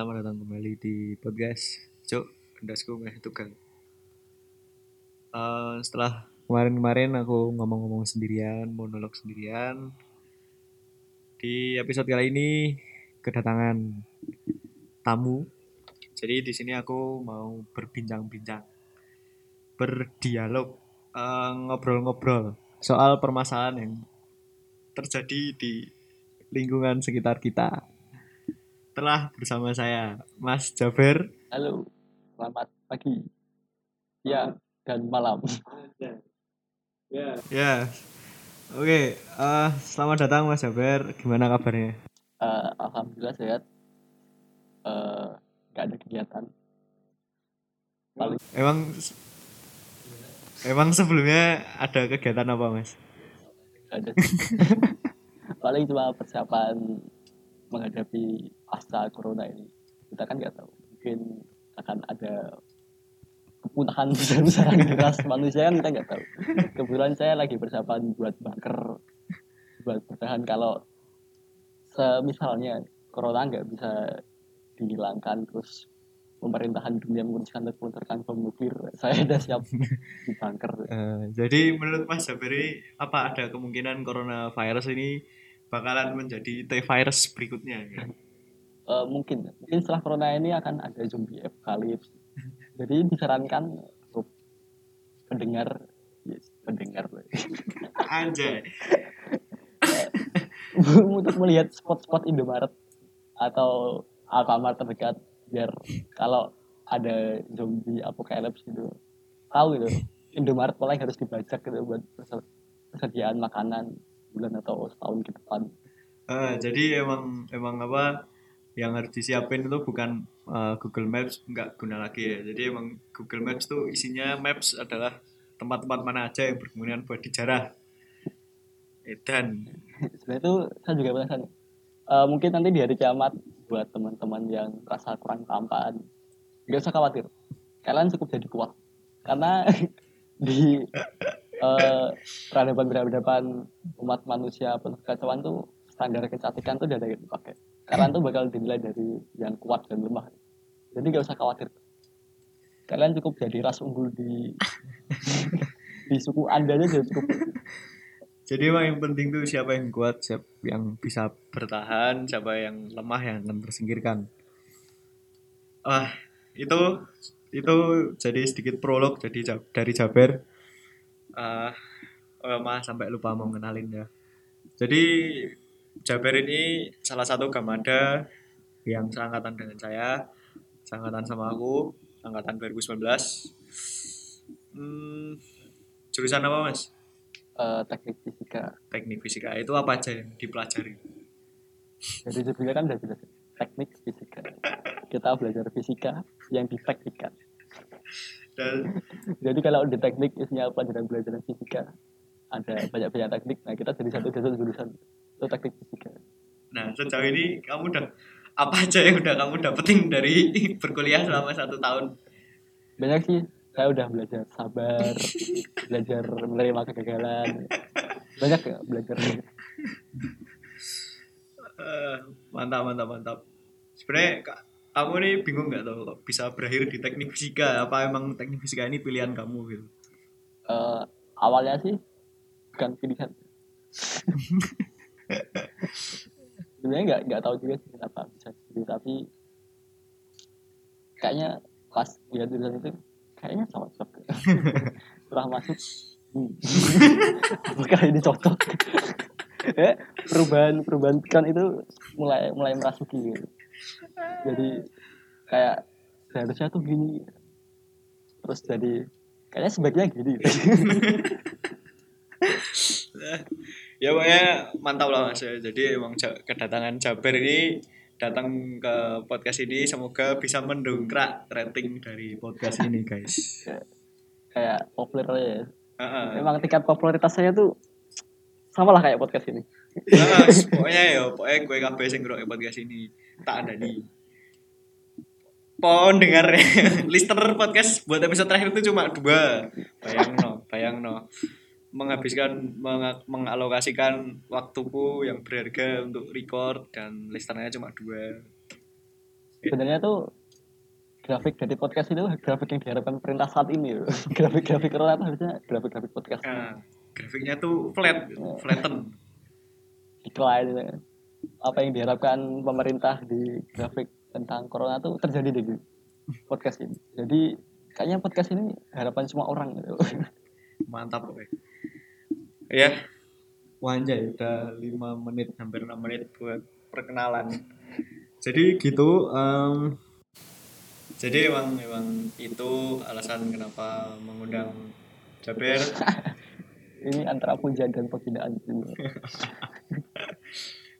selamat datang kembali di podcast Cuk Endasku Meh Tugang. Eh, setelah kemarin-kemarin aku ngomong-ngomong sendirian, monolog sendirian. Di episode kali ini kedatangan tamu. Jadi di sini aku mau berbincang-bincang, berdialog, eh, ngobrol-ngobrol soal permasalahan yang terjadi di lingkungan sekitar kita telah bersama saya Mas Jaber. Halo, selamat pagi, siang, dan malam. Ya, oke. eh, selamat datang Mas Jaber. Gimana kabarnya? Eh, Alhamdulillah sehat. Eh, Gak ada kegiatan. Paling Emang emang sebelumnya ada kegiatan apa Mas? gak ada. Paling cuma persiapan menghadapi pasca corona ini. Kita kan nggak tahu. Mungkin akan ada kepunahan besar-besaran di ras manusia kan kita nggak tahu. Kebetulan saya lagi persiapan buat bunker, buat bertahan kalau semisalnya corona nggak bisa dihilangkan terus pemerintahan dunia memutuskan untuk melontarkan bom nuklir saya udah siap di bunker Eh, jadi menurut Mas Jaber ini apa ada kemungkinan coronavirus ini bakalan menjadi T-virus berikutnya? Eh, mungkin mungkin setelah corona ini akan ada zombie apocalypse. Jadi disarankan untuk pendengar yes, pendengar Anjay. untuk melihat spot-spot Indomaret atau Alfamart terdekat biar kalau ada zombie apocalypse gitu tahu gitu Indomaret mulai harus dibajak gitu buat persediaan makanan bulan atau setahun ke depan. Eh, jadi emang emang apa yang harus disiapin itu bukan eh, Google Maps nggak guna lagi ya. Jadi emang Google Maps tuh isinya maps adalah tempat-tempat mana aja yang berkemudian buat dijarah. Edan. sebenarnya itu saya juga penasaran Eh, mungkin nanti di hari kiamat buat teman-teman yang rasa kurang tampan nggak usah khawatir kalian cukup jadi kuat karena di eh, peradaban-peradaban umat manusia penuh kekacauan tuh standar kecantikan tuh udah ada yang dipakai kalian tuh bakal dinilai dari yang kuat dan lemah jadi nggak usah khawatir kalian cukup jadi ras unggul di di suku anda aja cukup Jadi emang yang penting tuh siapa yang kuat, siapa yang bisa bertahan, siapa yang lemah yang akan tersingkirkan. Ah, itu itu jadi sedikit prolog jadi Ja- dari Jaber. Ah, oh, maaf sampai lupa mau ngenalin ya. Jadi Jaber ini salah satu gamada yang seangkatan dengan saya, seangkatan sama aku, angkatan 2019. Hmm, jurusan apa mas? eh, teknik fisika teknik fisika itu apa aja yang dipelajari Jadi sebelumnya kan udah jelas teknik fisika. Kita belajar fisika yang dipraktikkan. dan Jadi kalau di teknik isinya pelajaran pelajaran fisika ada banyak-banyak teknik. Nah kita jadi satu satu jurusan itu teknik fisika. nah sejauh ini kamu udah apa aja yang udah kamu dapetin dari berkuliah selama satu tahun Banyak sih. Saya udah belajar sabar, belajar menerima kegagalan. Banyak ya belajar. Eh, mantap mantap mantap sebenarnya Kak, kamu nih bingung nggak tuh kok bisa berakhir di teknik fisika apa emang teknik fisika ini pilihan kamu gitu Eh, awalnya sih bukan pilihan. Sebenarnya nggak nggak tahu juga sih kenapa bisa gitu tapi kayaknya pas lihat jurusan itu kayaknya cocok. Setelah masuk, hmm. apakah ini cocok? ya, perubahan perubahan pikiran itu mulai mulai merasuki gitu. Jadi kayak seharusnya tuh gini. Terus jadi kayaknya sebaiknya gini. Ya pokoknya mantap lah mas ya. jadi emang kedatangan Jaber ini datang ke podcast ini semoga bisa mendongkrak rating dari podcast ini guys kayak populer aja ya. Heeh. Memang tingkat popularitas saya tuh sama lah kayak podcast ini. Nah, pokoknya ya, pokoknya gue kabeh sing ngrungokne podcast ini tak ada nih. Pohon dengar listener podcast buat episode terakhir itu cuma dua. Bayang no, bayang no. Menghabiskan, meng- mengalokasikan waktuku yang berharga untuk record dan listenernya cuma dua. sebenarnya tuh grafik dari podcast itu grafik yang diharapkan perintah saat ini grafik-grafik itu harusnya grafik-grafik podcast Nah, grafiknya tuh flat, flatten. decline kan. apa yang diharapkan pemerintah di grafik tentang corona tuh terjadi di podcast ini jadi kayaknya podcast ini harapan semua orang gitu. Mantap pokoknya. Ya. Wanjay, udah 5 menit, hampir 6 menit buat perkenalan. Jadi gitu, em, jadi emang emang itu alasan kenapa mengundang Jaber. ini antara pujian dan penghinaan gitu.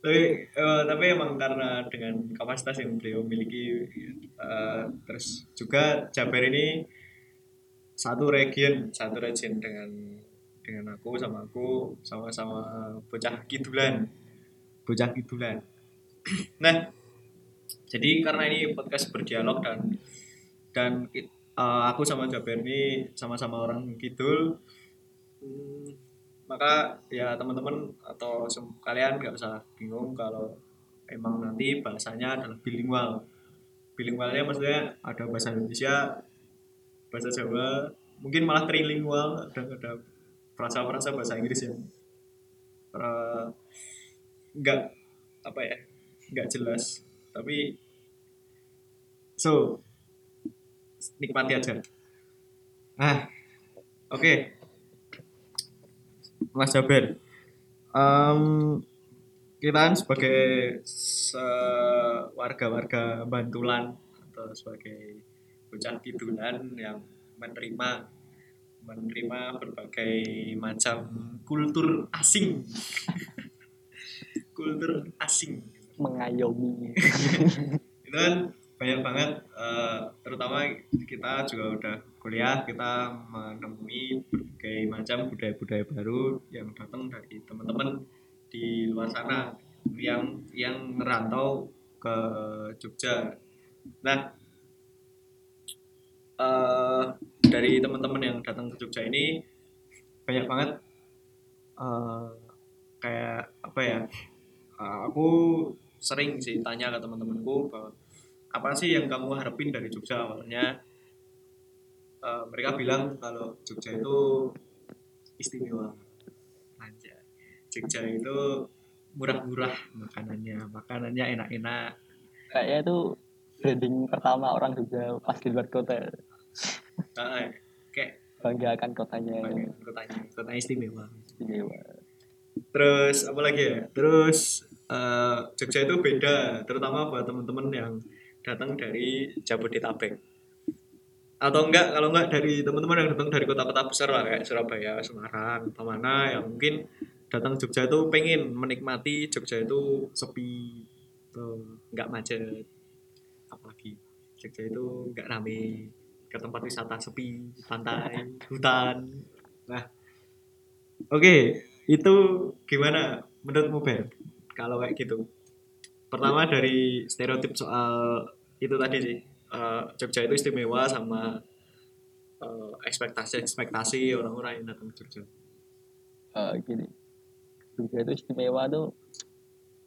tapi eh, tapi emang karena dengan kapasitas yang beliau miliki eh, terus juga Jaber ini satu region satu region dengan dengan aku sama aku sama-sama bocah kidulan bocah kidulan nah jadi karena ini podcast berdialog dan dan eh, aku sama Jaber ini sama-sama orang kidul hmm, maka ya teman-teman atau kalian nggak usah bingung kalau emang nanti bahasanya adalah bilingual. Bilingualnya maksudnya ada bahasa Indonesia bahasa Jawa mungkin malah trilingual ada ada frasa-frasa bahasa Inggris yang eh, nggak apa ya nggak jelas. Tapi so nikmati aja. Ah oke. Mas Jaber Em, kita kan sebagai se- warga-warga Bantulan atau sebagai bocah kidulan yang menerima menerima berbagai macam kultur asing. Kultur asing. Mengayomi. Itu kan banyak banget eh, terutama kita juga udah kuliah kita menemui berbagai macam budaya-budaya baru yang datang dari teman-teman di luar sana yang yang merantau ke Jogja. Nah, eh, dari teman-teman yang datang ke Jogja ini banyak banget eh, kayak apa ya? eh, aku sering sih tanya ke teman-temanku apa sih yang kamu harapin dari Jogja? Awalnya Eh, mereka bilang kalau Jogja itu istimewa. Aja Jogja itu murah-murah makanannya makanannya enak-enak. Kayaknya itu branding pertama orang juga pas di luar kota nah, kayak banggakan kotanya banyak kotanya. Kota istimewa. Istimewa. Terus apa lagi ya? Terus eh, Jogja itu beda terutama buat teman-teman yang datang dari Jabodetabek. Atau enggak kalau enggak dari teman-teman yang datang dari kota-kota besar lah kayak Surabaya, Semarang, atau mana yang mungkin datang Jogja itu pengen menikmati Jogja itu sepi tuh enggak macet. Apalagi Jogja itu enggak rame ke tempat wisata sepi pantai hutan. Nah oke itu gimana menurutmu Ben kalau kayak gitu. Pertama dari stereotip soal itu tadi sih eh, Jogja itu istimewa sama eh, ekspektasi-ekspektasi orang-orang yang datang ke Jogja. Eh, gini. Jogja itu istimewa tuh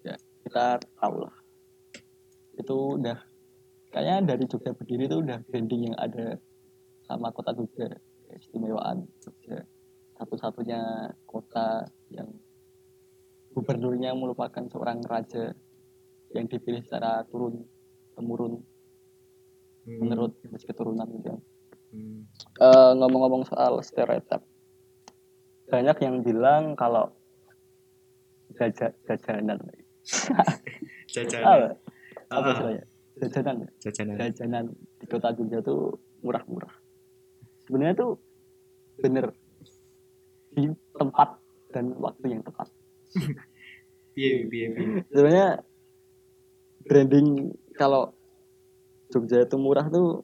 ya kita tahu lah itu udah kayaknya dari Jogja berdiri itu udah branding yang ada sama kota Jogja keistimewaan Jogja. Satu-satunya kota yang gubernurnya merupakan seorang raja yang dipilih secara turun temurun Hmm, menurut jenis keturunan gitu hmm, Eh, ngomong-ngomong soal stereotip banyak yang bilang kalau jaja, jajanan. Jajanan apa, apa Ah, istilahnya jajanan. Jajanan. Jajanan di kota Jogja tuh murah-murah. Sebenarnya tuh bener di tempat dan waktu yang tepat. Piye piye piye sebenarnya branding kalau Jogja itu murah tuh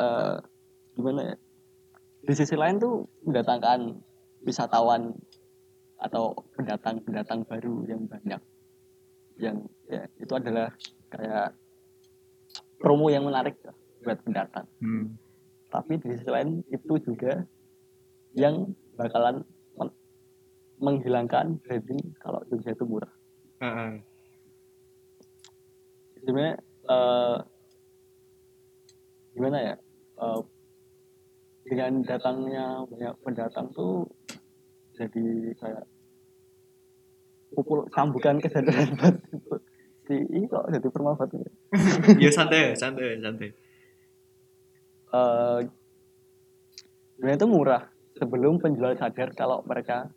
eh gimana ya? Di sisi lain tuh mendatangkan wisatawan atau pendatang-pendatang baru yang banyak. Yang ya itu adalah kayak promo yang menarik lah buat pendatang hmm. tapi di sisi lain itu juga yang bakalan men- menghilangkan branding kalau Jogja itu murah Ah, ah. sebenarnya eh gimana ya eh, dengan datangnya banyak pendatang tuh jadi kayak pukul sambukan kesadaran buat si ini kok jadi permabat ini ya santai santai santai. Eh sebenarnya itu murah. Sebelum penjual sadar kalau mereka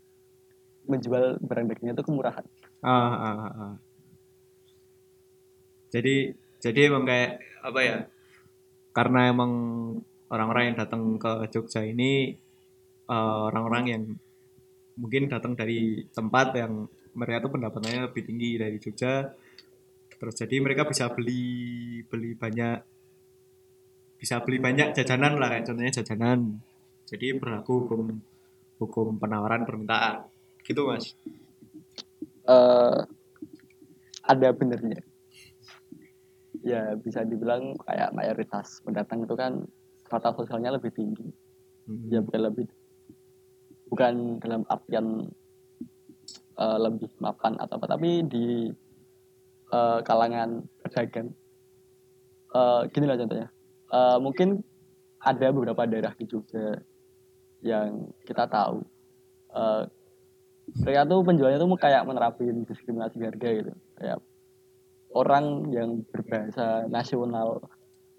menjual barang dagingnya itu kemurahan. Ah, ah, ah, ah. jadi jadi emang kayak apa ya karena emang orang-orang yang datang ke Jogja ini eh, orang-orang yang mungkin datang dari tempat yang mereka tuh pendapatannya lebih tinggi dari Jogja terus jadi mereka bisa beli beli banyak bisa beli banyak jajanan lah kayak contohnya jajanan. Jadi berlaku hukum hukum penawaran permintaan. Gitu mas. Eh ada benernya ya bisa dibilang kayak mayoritas pendatang itu kan strata sosialnya lebih tinggi. Hmm. ya bukan lebih bukan dalam artian eh, lebih mapan atau apa tapi di eh, kalangan pedagang. Eh, gini lah contohnya. Eh, mungkin ada beberapa daerah di Jogja yang kita tahu. Eh, mereka tuh penjualnya tuh kayak menerapin diskriminasi harga gitu. Kayak orang yang berbahasa nasional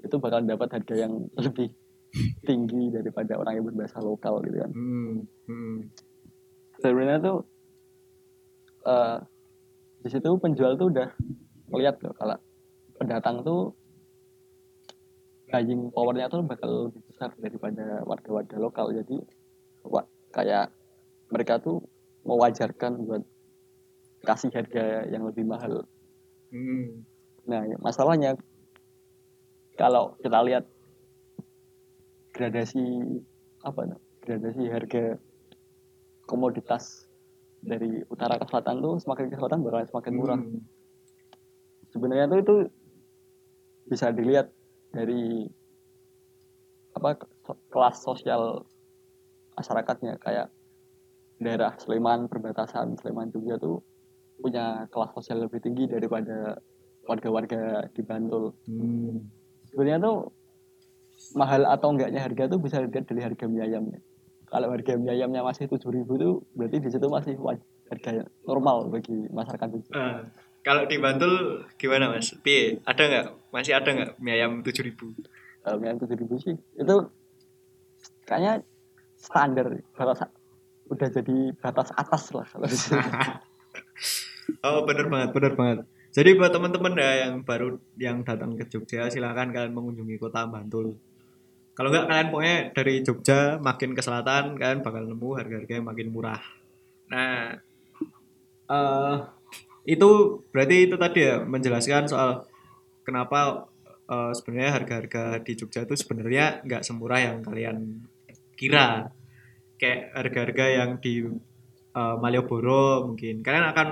itu bakal dapat harga yang lebih tinggi daripada orang yang berbahasa lokal gitu kan. Hmm, hmm. sebenarnya tuh eh di situ penjual tuh udah melihat loh kalau pendatang tuh buying powernya tuh bakal lebih besar daripada warga-warga lokal jadi wa- kayak mereka tuh mewajarkan buat kasih harga yang lebih mahal Hmm. nah ya, masalahnya kalau kita lihat gradasi apa gradasi harga komoditas dari utara ke selatan tuh semakin ke selatan bakal semakin murah Hmm. Sebenarnya tuh itu bisa dilihat dari apa ke- kelas sosial masyarakatnya. Kayak daerah Sleman perbatasan Sleman Jogja tuh punya kelas sosial lebih tinggi daripada warga-warga di Bantul. Hmm. sebenarnya tuh mahal atau enggaknya harga tuh bisa dilihat dari harga mie ayamnya kalau harga mie ayamnya masih tujuh ribu tuh berarti di situ masih harga normal bagi masyarakat. Jogja Ah, kalau di Bantul gimana mas? Pi, ada nggak? Masih ada nggak mie ayam tujuh ribu? kalau mie ayam tujuh ribu sih itu kayaknya standar batas udah jadi batas atas lah kalau di sini. Oh bener banget, bener banget. Jadi buat teman-teman ya yang baru yang datang ke Jogja, silakan kalian mengunjungi kota Bantul. Kalau nggak kalian pokoknya dari Jogja makin ke selatan kalian bakal nemu harga-harga yang makin murah. Nah, eh itu berarti itu tadi ya menjelaskan soal kenapa eh, sebenarnya harga-harga di Jogja itu sebenarnya nggak semurah yang kalian kira. Kayak harga-harga yang di eh, Malioboro mungkin kalian akan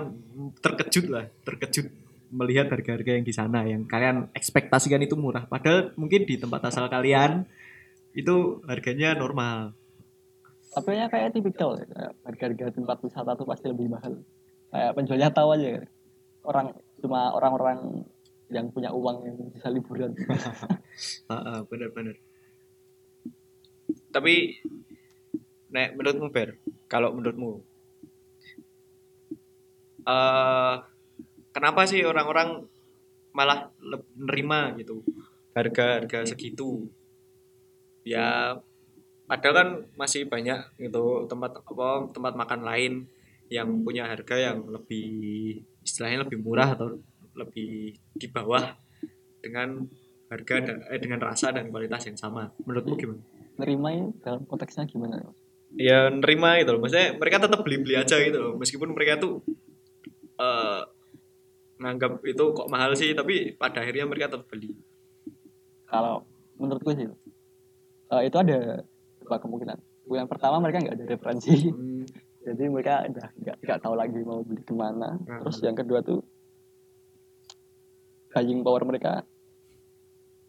terkejut lah, terkejut melihat harga-harga yang di sana yang kalian ekspektasikan itu murah. Padahal mungkin di tempat asal kalian itu harganya normal. tapi ya kayak tipikal harga-harga tempat wisata tuh pasti lebih mahal kayak penjualnya tahu aja orang cuma orang-orang yang punya uang yang bisa liburan Heeh, benar-benar. Tapi nek menurutmu Ber, kalau menurutmu eh kenapa sih orang-orang malah le- nerima gitu harga-harga segitu? Ya padahal kan masih banyak gitu tempat apa tempat makan lain yang punya harga yang lebih istilahnya lebih murah atau lebih di bawah dengan harga dan eh, dengan rasa dan kualitas yang sama. Menurutmu gimana? nerima ini dalam konteksnya gimana Ya nerima gitu loh. Maksudnya mereka tetap beli-beli aja gitu loh. Meskipun mereka tuh eh nganggap itu kok mahal sih, tapi pada akhirnya mereka tetap beli. kalau menurutku sih eh, itu ada dua kemungkinan yang pertama mereka nggak ada referensi Hmm, jadi mereka udah nggak nggak tahu lagi mau beli ke mana. Hmm. terus yang kedua tuh buying power mereka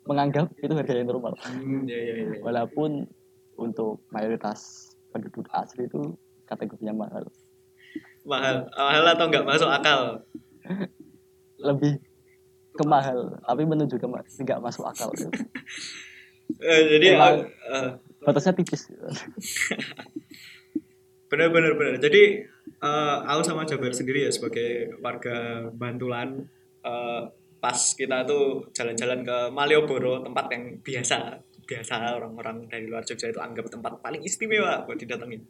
menganggap itu harga yang normal. Hmm, ya, ya, ya. walaupun untuk mayoritas penduduk asli itu kategorinya mahal. Mahal, mahal atau nggak masuk akal? lebih ke mahal tapi menuju ke nggak masuk akal. Eh, jadi Emang- eh, batasnya tipis benar benar benar. Jadi eh, aku sama Jabar sendiri ya sebagai warga Bantulan eh, pas kita tuh jalan-jalan ke Malioboro tempat yang biasa biasa orang-orang dari luar Jogja itu anggap tempat paling istimewa buat didatengin.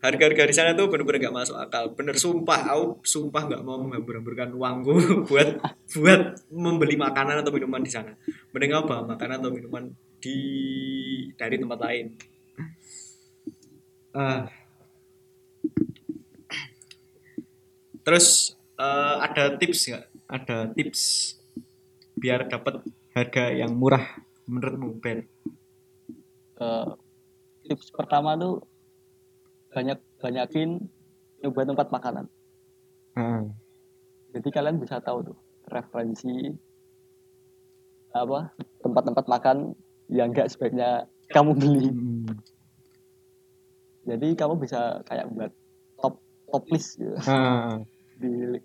Harga-harga di sana tuh bener-bener gak masuk akal. Bener sumpah aku sumpah nggak mau menghambur-hamburkan uangku buat buat membeli makanan atau minuman di sana. Mending apa makanan atau minuman di dari tempat lain Ah. terus eh, ada tips nggak ada tips biar dapat harga yang murah menurutmu Ben Eh, tips pertama tuh banyak banyakin nyoba tempat makanan Ah. jadi kalian bisa tahu tuh referensi apa tempat-tempat makan yang enggak sebaiknya kamu beli Hmm. Jadi kamu bisa kayak buat top top list gitu. Ah. di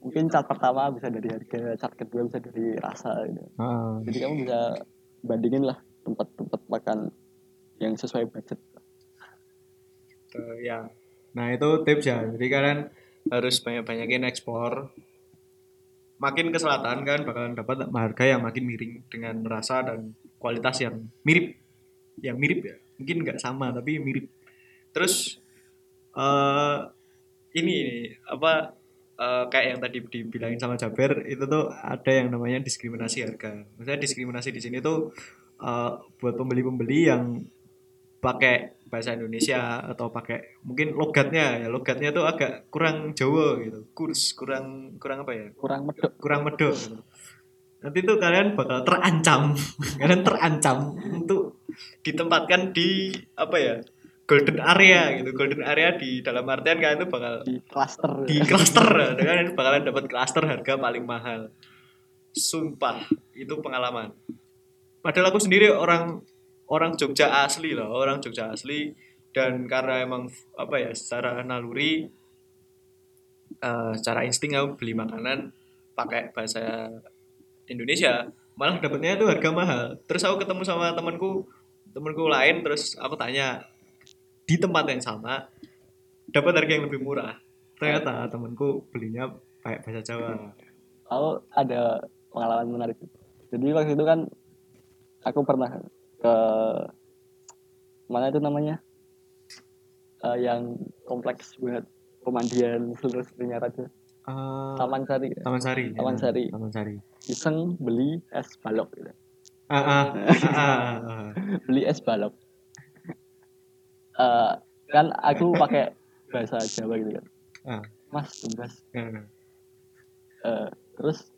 mungkin chart pertama bisa dari harga chart kedua bisa dari rasa gitu. Ah. jadi kamu bisa bandingin lah tempat-tempat makan yang sesuai budget. Tuh, ya. Nah itu tips ya. Jadi kalian harus banyak-banyakin ekspor. Makin ke selatan kan bakalan dapat harga yang makin miring dengan rasa dan kualitas yang mirip. Yang mirip ya. Mungkin nggak sama tapi mirip terus eh ini apa eh, kayak yang tadi dibilangin sama Jaber itu tuh ada yang namanya diskriminasi harga. Maksudnya diskriminasi di sini tuh eh, buat pembeli-pembeli yang pakai bahasa Indonesia atau pakai mungkin logatnya ya logatnya tuh agak kurang Jawa gitu. Kurs kurang kurang apa ya? Kurang medok. Kurang medok gitu. nanti tuh kalian bakal terancam. Kalian terancam untuk ditempatkan di apa ya golden area gitu. Golden area di dalam artian kalian tuh bakal di cluster. Di cluster. Dengan bakalan dapat cluster harga paling mahal. Sumpah itu pengalaman. Padahal aku sendiri orang orang Jogja asli loh orang Jogja asli. Dan karena emang apa ya secara naluri eh, secara insting aku beli makanan pakai bahasa Indonesia malah dapatnya itu harga mahal. Terus aku ketemu sama temanku temanku lain terus aku tanya di tempat yang sama dapat harga yang lebih murah ternyata temanku belinya pakai bahasa Jawa aku ada pengalaman menarik jadi waktu itu kan aku pernah ke mana itu namanya Eh, yang kompleks buat pemandian seluruh seluruhnya raja Eh, Taman Sari Taman Sari ya. Taman Sari. Taman Sari iseng beli es balok gitu. ah, ah, ah, ah, ah. beli es balok Eh, kan aku pakai bahasa Jawa gitu kan. Ah. mas tumbas Ah. Eh, terus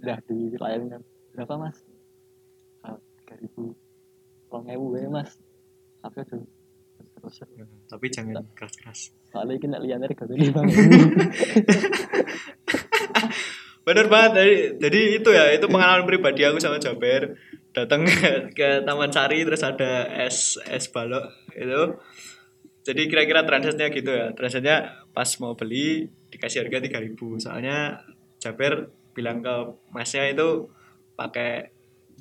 udah dilayani kan. Berapa mas? Tiga ribu. Kalau ya mas. Tapi aduh terus tapi jangan keras-keras. Soalnya ini liane regane lima Bener banget. Jadi, jadi itu ya itu pengalaman pribadi aku sama Jaber datang ke, ke Taman Sari terus ada es es balok itu jadi kira-kira transaksinya gitu ya. Transaksinya pas mau beli dikasih harga 3000 soalnya Jaber bilang ke masnya itu pakai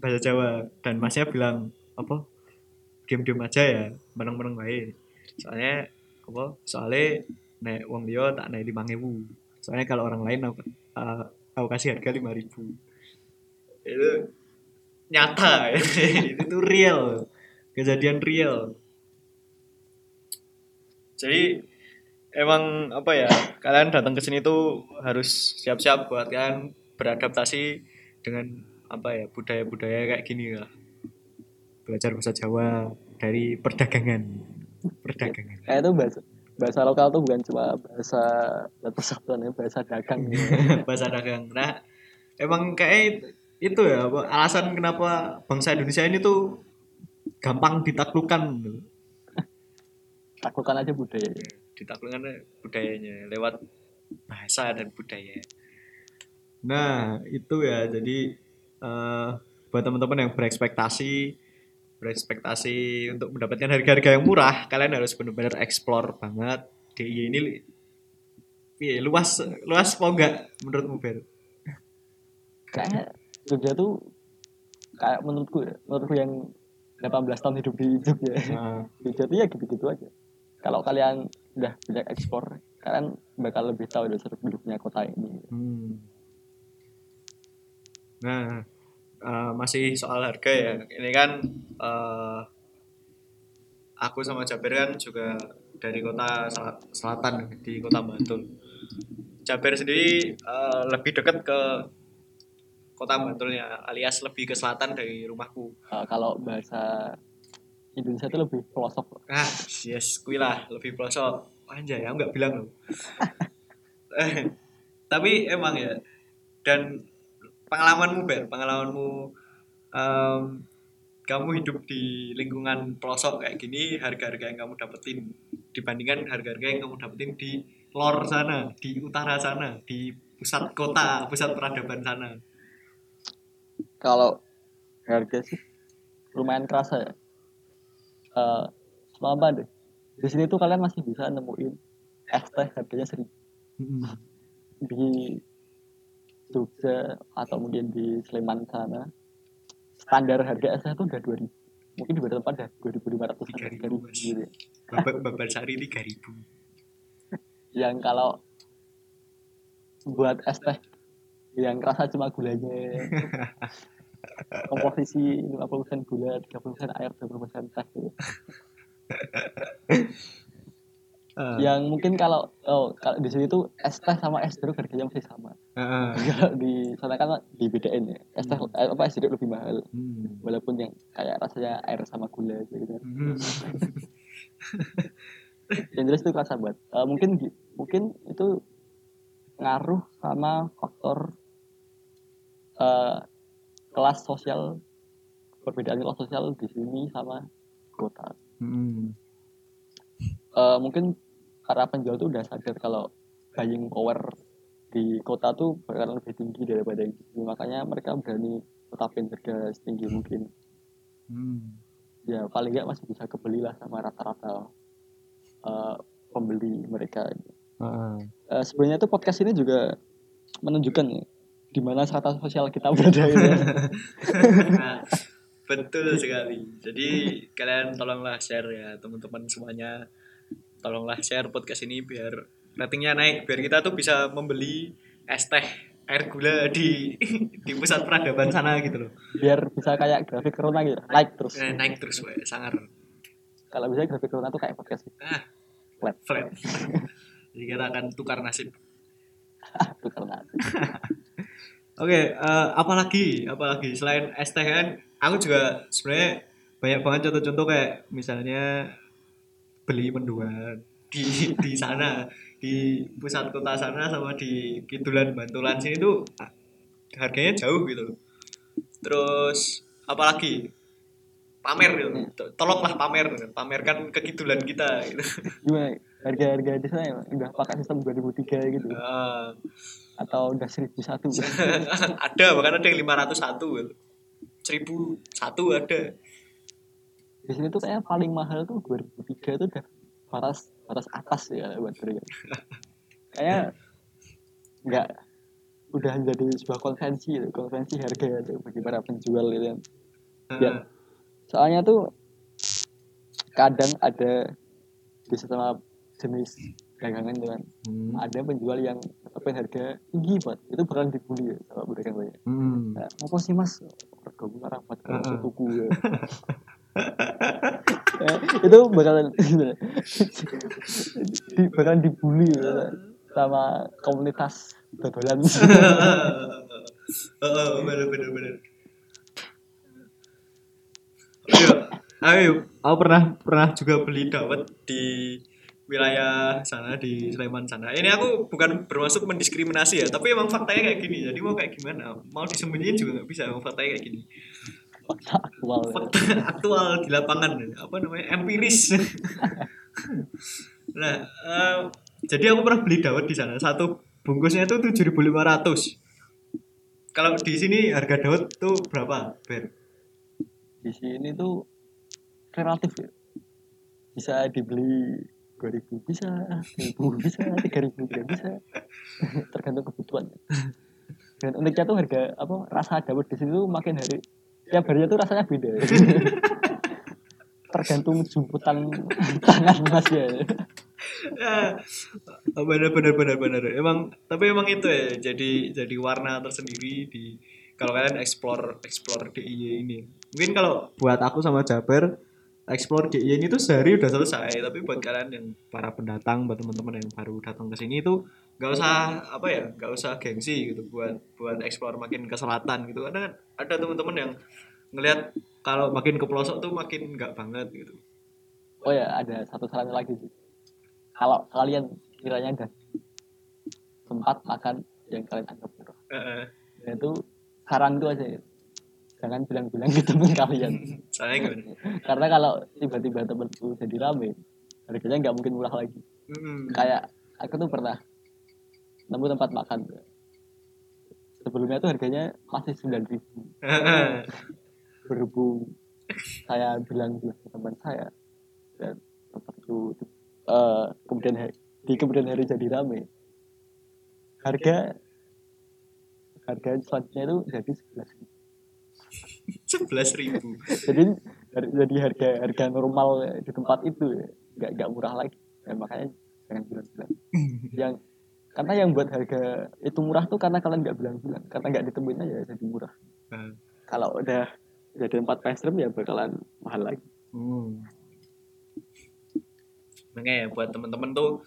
bahasa Jawa dan masnya bilang apa? Diam-diam aja ya menang-menang baik soalnya apa? Soalnya nek wong liya tak naik lima soalnya kalau orang lain aku, eh, aku kasih harga lima ribu. Itu nyata. Itu tuh real. Kejadian real. Jadi emang apa ya kalian datang ke sini tuh harus siap-siap buat kalian beradaptasi dengan apa ya budaya-budaya kayak gini lah. Belajar bahasa Jawa dari perdagangan. Perdagangan. Kayak itu bahasa bahasa lokal tuh bukan cuma bahasa persatuan ya bahasa dagang. Bahasa dagang. Nah, emang kayak itu ya apa, alasan kenapa bangsa Indonesia ini tuh gampang ditaklukkan takutkan aja budaya ditaklukkan budayanya lewat bahasa dan budaya. Nah, itu ya jadi eh, buat teman-teman yang berekspektasi berekspektasi untuk mendapatkan harga-harga yang murah, kalian harus benar-benar explore banget. DIY ini iya, luas luas apa enggak menurutmu Ber? kayaknya Jogja tuh kayak menurutku ya menurutku yang 18 tahun hidup di Jogja Nah, Jogja tuh ya gitu-gitu aja kalau kalian udah banyak ekspor kalian bakal lebih tahu dari seluk beluknya kota ini hmm. Nah, eh, masih soal harga ya. Ini kan eh, aku sama Jabir kan juga dari kota sel- selatan di kota Bantul. Jabir sendiri eh, lebih dekat ke kota Bantulnya, alias lebih ke selatan dari rumahku. Eh, kalau bahasa Indonesia itu lebih pelosok Ah, yes, kui lah, lebih pelosok. Anjay, aku nggak bilang loh. Eh, Tapi emang ya, dan pengalamanmu, Ber, pengalamanmu, em, kamu hidup di lingkungan pelosok kayak gini, harga-harga yang kamu dapetin dibandingkan harga-harga yang kamu dapetin di lor sana, di utara sana, di pusat kota, pusat peradaban sana. Kalau harga sih lumayan kerasa ya. Eh selama deh di sini tuh kalian masih bisa nemuin es teh harganya seribu. Di Jogja atau mungkin di Sleman sana standar harga es teh tuh udah 2000 mungkin di beberapa tempat udah 2500 sampai 3.000, 3000 Mas. gitu ya. Babar, babar sari 3000 yang kalau buat es teh yang kerasa cuma gulanya komposisi 50% gula 30% air 20% teh gitu. Ah, yang mungkin kalau oh kalau di sini tuh es teh sama es jeruk harganya masih sama ah. kalau di sana kan dibedain ya es teh eh, apa es jeruk lebih mahal Hmm. walaupun yang kayak rasanya air sama gula gitu kan Hmm. yang jelas itu kerasa banget Eh, mungkin mungkin itu ngaruh sama faktor eh, kelas sosial perbedaan kelas sosial di sini sama kota Hmm. Eh, mungkin karena penjual tuh udah sadar kalau buying power di kota tuh bakal lebih tinggi daripada di sini makanya mereka berani tetapin harga setinggi mungkin Hmm. ya paling nggak masih bisa kebeli lah sama rata-rata eh, pembeli mereka Ah. Eh, sebenarnya tuh podcast ini juga menunjukkan ya di mana strata sosial kita berada gitu. Nah, betul sekali. Jadi kalian tolonglah share ya teman-teman semuanya. Tolonglah share podcast ini biar ratingnya naik, biar kita tuh bisa membeli es teh air gula di di pusat peradaban sana gitu loh. biar bisa kayak grafik corona gitu naik terus Eh, naik terus, we. sangar. kalau bisa grafik corona tuh kayak podcast gitu. Ah, flat flat. Jadi kita akan tukar nasib. tuh karena Oke, eh, apalagi, apalagi selain kan, aku juga sebenarnya banyak banget contoh-contoh kayak misalnya beli mendoan di di sana di pusat kota sana sama di Kidulan Bantulan sini tuh harganya jauh gitu. Terus apalagi pamer gitu. To- Tolonglah pamer, pamerkan kekidulan kita gitu. gimana harga-harga di sana udah pakai sistem 2003 gitu Ah, atau udah 1001 ada bahkan ada yang 501 gitu. 1001 ada. di sini tuh kayak paling mahal tuh 2003 tuh udah batas batas atas ya buat mereka kayak nggak udah jadi sebuah konvensi gitu, konvensi harga gitu, bagi para penjual gitu kan Ya. soalnya tuh kadang ada di sesama jenis dagangan itu kan Hmm. ada penjual yang tetapin harga tinggi banget itu bakalan dibully ya sama pedagang banyak Hmm. nah, apa sih mas harga gue rapat kalau Heeh. tuku ya. Ya, itu bakalan di, bakalan dibully ya, sama komunitas dodolan Oh, bener bener bener. Ayo, aku pernah pernah juga beli dawet di wilayah sana di Sleman sana. Ini aku bukan bermaksud mendiskriminasi ya, tapi emang faktanya kayak gini. Jadi mau kayak gimana? Mau disembunyiin juga nggak bisa. Emang faktanya kayak gini. aktual ya. Fakta aktual di lapangan. Apa namanya? Empiris. nah, eh, jadi aku pernah beli dawet di sana. Satu bungkusnya itu 7.500. Kalau di sini harga dawet tuh berapa, Ber? di sini tuh relatif ya bisa dibeli 2000 bisa 1000 bisa 3000 juga bisa tergantung kebutuhan dan uniknya tuh harga apa rasa dawet di situ makin hari tiap harinya tuh rasanya beda tergantung jemputan tangan mas ya Ya, benar benar benar benar. Emang tapi emang itu ya jadi jadi warna tersendiri di kalau kalian explore explore DIY ini. Mungkin kalau buat aku sama Jaber explore DIY ini tuh sehari udah selesai, tapi buat kalian yang para pendatang, buat teman-teman yang baru datang ke sini itu nggak usah apa ya, nggak usah gengsi gitu buat buat explore makin ke selatan gitu. Karena kan ada teman-teman yang ngelihat kalau makin ke pelosok tuh makin nggak banget gitu. oh ya ada satu saran lagi sih kalau kalian kiranya ada tempat makan yang kalian anggap murah Heeh. ya itu saran tuh aja ya. Jangan bilang-bilang ke temen kalian. Soalnya karena kalau tiba-tiba temenku jadi rame harganya nggak mungkin murah lagi. Mm. kayak aku tuh pernah nemu tempat makan. Sebelumnya tuh harganya masih sembilan ribu. Berhubung saya bilang bilang ke teman saya dan tempat itu eh, kemudian hari- di kemudian hari jadi rame. Harga harga selanjutnya itu jadi sebelas sebelas ribu. Jadi jadi harga harga normal di tempat itu ya nggak nggak murah lagi. Ya, makanya jangan bilang-bilang. Yang karena yang buat harga itu murah tuh karena kalian nggak bilang-bilang. Karena nggak ditemuin aja jadi murah. Nah, kalau udah jadi tempat pastry ya bakalan mahal lagi. Hmm. makanya ya buat temen-temen tuh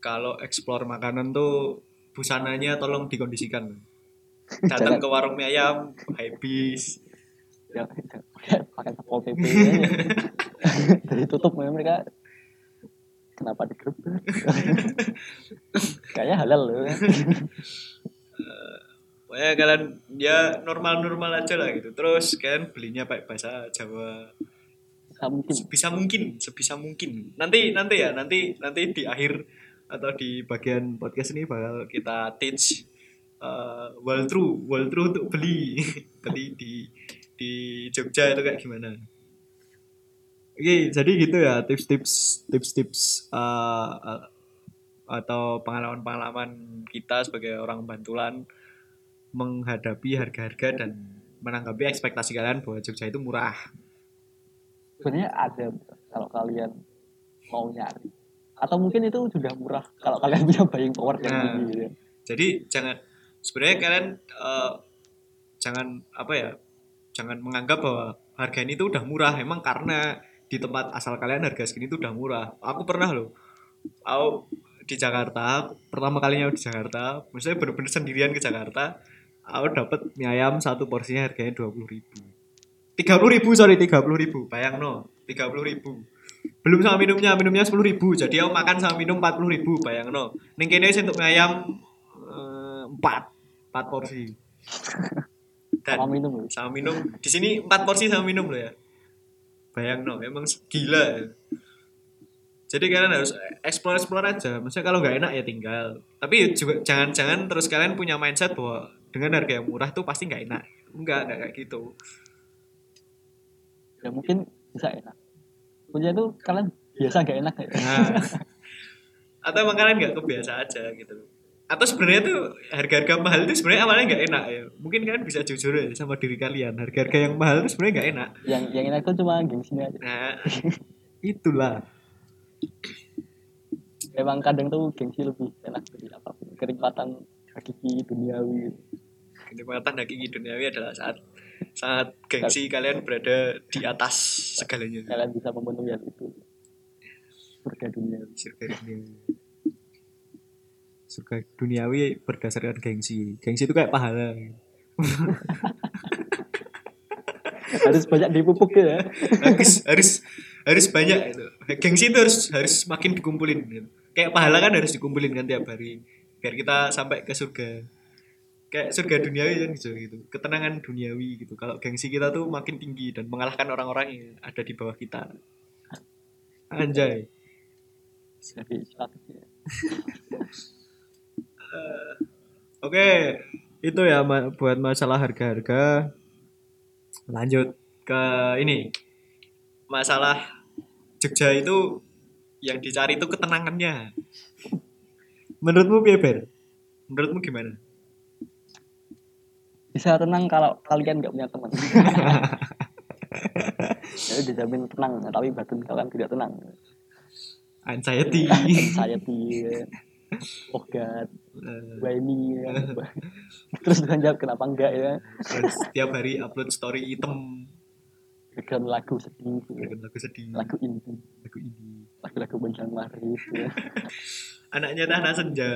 kalau explore makanan tuh busananya tolong dikondisikan. Datang ke warung mie ayam habis ya pakai pakai satpol pp jadi tutup memang mereka. Kenapa digerebek kayaknya halal loh. Pokoknya kalian ya normal-normal aja lah gitu. Terus kalian belinya pakai bahasa Jawa. Nah, mungkin. Sebisa mungkin sebisa mungkin. Nanti nanti ya nanti nanti di akhir atau di bagian podcast ini bakal kita teach uh, true wall true untuk beli. Beli di di Jogja itu kayak gimana oke jadi gitu ya tips-tips tips-tips uh, uh, atau pengalaman-pengalaman kita sebagai orang Bantulan menghadapi harga-harga dan menanggapi ekspektasi kalian bahwa Jogja itu murah sebenarnya ada kalau kalian mau nyari atau mungkin itu sudah murah kalau kalian punya buying power yang Nah. tinggi gitu ya. jadi jangan sebenarnya kalian eh, jangan apa ya jangan menganggap bahwa harga ini tuh udah murah. Emang karena di tempat asal kalian harga segini tuh udah murah. Aku pernah loh. Aku di Jakarta pertama kalinya di Jakarta maksudnya bener-bener sendirian ke Jakarta aku dapat mie ayam satu porsinya harganya dua puluh ribu. tiga puluh ribu sorry tiga puluh ribu. Bayang no tiga puluh ribu. Belum sama minumnya minumnya sepuluh ribu. Jadi aku makan sama minum empat puluh ribu bayang no sih untuk mie ayam eh, empat empat porsi dan sama minum loh sama minum. Di sini empat porsi sama minum loh ya. Bayang no emang gila jadi kalian harus explore explore aja. Maksudnya kalau nggak enak ya tinggal. Tapi juga jangan jangan terus kalian punya mindset bahwa dengan harga yang murah tuh pasti nggak enak. Enggak enggak kayak gitu. Ya mungkin bisa enak. Punya itu kalian biasa gak enak ya? Nah, atau emang kalian nggak kebiasa aja gitu atau sebenarnya tuh harga-harga mahal itu sebenarnya awalnya nggak enak ya. Mungkin kalian bisa jujur ya sama diri kalian. Harga-harga yang mahal itu sebenarnya nggak enak. Yang yang enak tuh cuma gengsinya aja. Nah itulah. Emang kadang tuh gengsi lebih enak dari apa pun. Kenikmatan hakiki duniawi. Kenikmatan hakiki duniawi adalah saat saat gengsi kalian berada di atas segalanya. Kalian bisa memenuhi hal itu. Surga duniawi surga duniawi surga duniawi berdasarkan gengsi. Gengsi itu kayak pahala. Harus banyak dipupuk ya. Harus harus harus banyak itu. Gengsi itu harus harus makin dikumpulin. Gitu. kayak pahala kan harus dikumpulin kan tiap hari. Biar kita sampai ke surga. Kayak surga duniawi kan gitu gitu. Ketenangan duniawi gitu. Kalau gengsi kita tuh makin tinggi dan mengalahkan orang-orang yang ada di bawah kita. Anjay. Statusnya Oke, itu ya ma- buat masalah harga-harga. Lanjut ke ini. Masalah Jogja itu yang dicari itu ketenangannya. Menurutmu piye, Ber? Menurutmu gimana? bisa tenang kalau kalian nggak punya teman jadi dijamin tenang tapi batin kalian tidak tenang Anxiety. anxiety oh god why me terus dengan jawab kenapa enggak ya? Setiap hari upload story item. Dengan lagu sedih dengan lagu sedih. Lagu indie. Lagu ini lagu-lagu menjelang maghrib ya. anaknya Tahna Senja.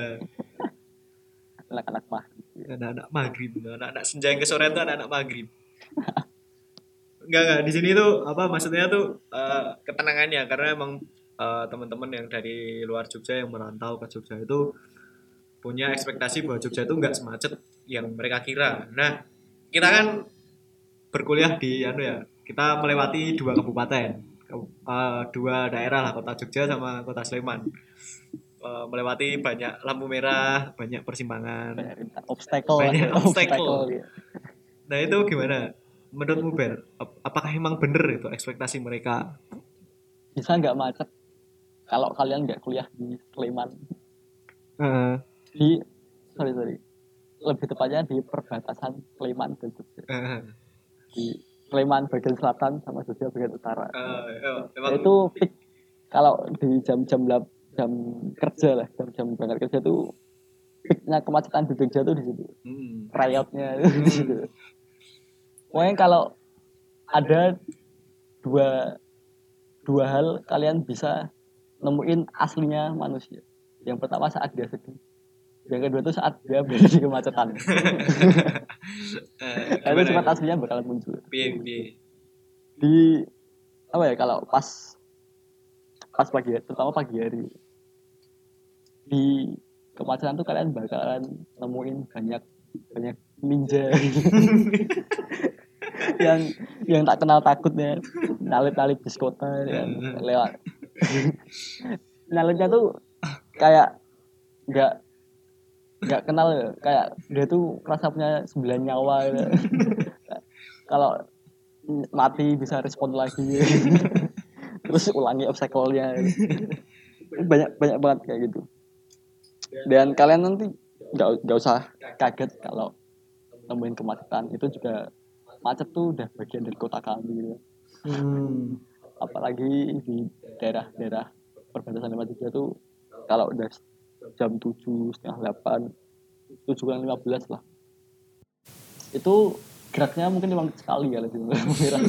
Anak-anak mah anak-anak maghrib. Anak-anak senja yang ke sore itu anak-anak maghrib. Enggak enggak. Di sini tuh apa maksudnya tuh eh, ketenangannya. Karena emang eh, teman-teman yang dari luar Jogja yang merantau ke Jogja itu punya ekspektasi bahwa Jogja itu enggak semacet yang mereka kira nah kita kan berkuliah di anu ya kita melewati dua kabupaten Kabu- eh, dua daerah lah kota Jogja sama kota Sleman Eh, melewati banyak lampu merah banyak persimpangan banyak obstacle Banyak obstacle. ya. Nah itu gimana? Menurutmu Ber, ap- apakah emang bener itu ekspektasi mereka? bisa nggak macet kalau kalian nggak kuliah di Sleman Heeh. di sorry sorry. Lebih tepatnya di perbatasan Sleman dan Jogja. Di Sleman bagian selatan sama Jogja bagian utara. Emang itu peak kalau di jam-jam lap- jam kerja lah jam-jam berangkat kerja tuh peaknya kemacetan di Jogja tuh di situ. Hmm. riotnya itu di situ. Pokoknya kalau ada dua dua hal kalian bisa nemuin aslinya manusia. Yang pertama saat dia sedih. Yang kedua tuh saat dia berada di kemacetan. Eh, Nah, itu? sifat aslinya bakalan muncul. Di apa ya kalau pas pas pagi hari, terutama pagi hari. Di kemacetan tuh kalian bakalan nemuin banyak banyak ninja yang yang tak kenal takutnya. Nalit nalit bis kota yang lewat nalitnya tuh kayak nggak nggak kenal ya. kayak dia tuh rasa punya sembilan nyawa gitu. kalau mati bisa respon lagi terus ulangi obstacle-nya banyak banyak banget kayak gitu dan kalian nanti nggak nggak usah kaget kalau nemuin kemacetan itu juga macet tuh udah bagian dari kota kami gitu. Hmm. Apalagi di daerah-daerah perbatasan sama Jogja tuh kalau udah jam 7, setengah 8 7 kurang 15 lah. Itu geraknya mungkin lima menit sekali ya lebih merah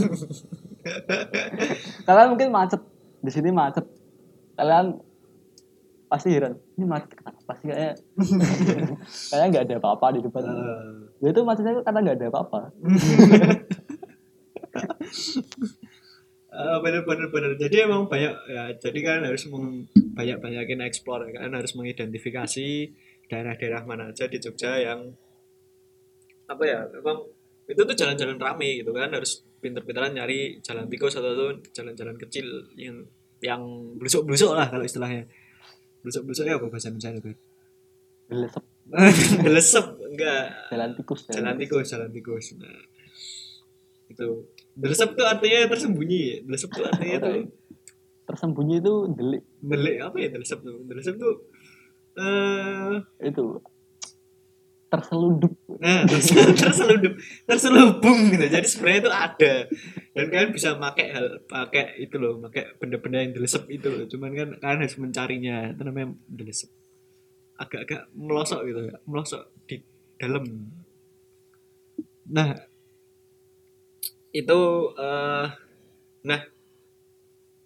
kalian mungkin macet. Di sini macet. Kalian pasti heran ini macet kenapa sih kayak kayak nggak ada apa-apa di depan. Eh, ya itu macetnya karena nggak ada apa-apa eh, bener bener. Bener. Jadi emang banyak ya. Jadi kan harus banyak banyakin explore kan? Harus mengidentifikasi daerah-daerah mana aja di Jogja yang apa ya memang itu tuh jalan-jalan rame gitu kan? Harus pinter-pinteran nyari jalan tikus atau tuh jalan-jalan kecil yang yang blusuk-blusuk lah kalau istilahnya. Blusuk-blusuk ya apa bahasa Indonesia itu? Belesep, belesep enggak. Jalan tikus jalan tikus jalan tikus. Nah itu belesep tuh artinya tersembunyi. Belesep tuh artinya tuh tersembunyi itu delik delik apa ya belesep tuh? Belesep tuh eh itu. Terselundup. Nah terselundup. Terselubung gitu. Jadi sebenarnya itu ada. Dan kalian bisa pakai hal pakai itu loh pakai benda-benda yang delesep itu loh. Cuman kan kalian harus mencarinya. Itu namanya delesep agak-agak melosok gitu ya. Melosok di dalam. Nah itu eh nah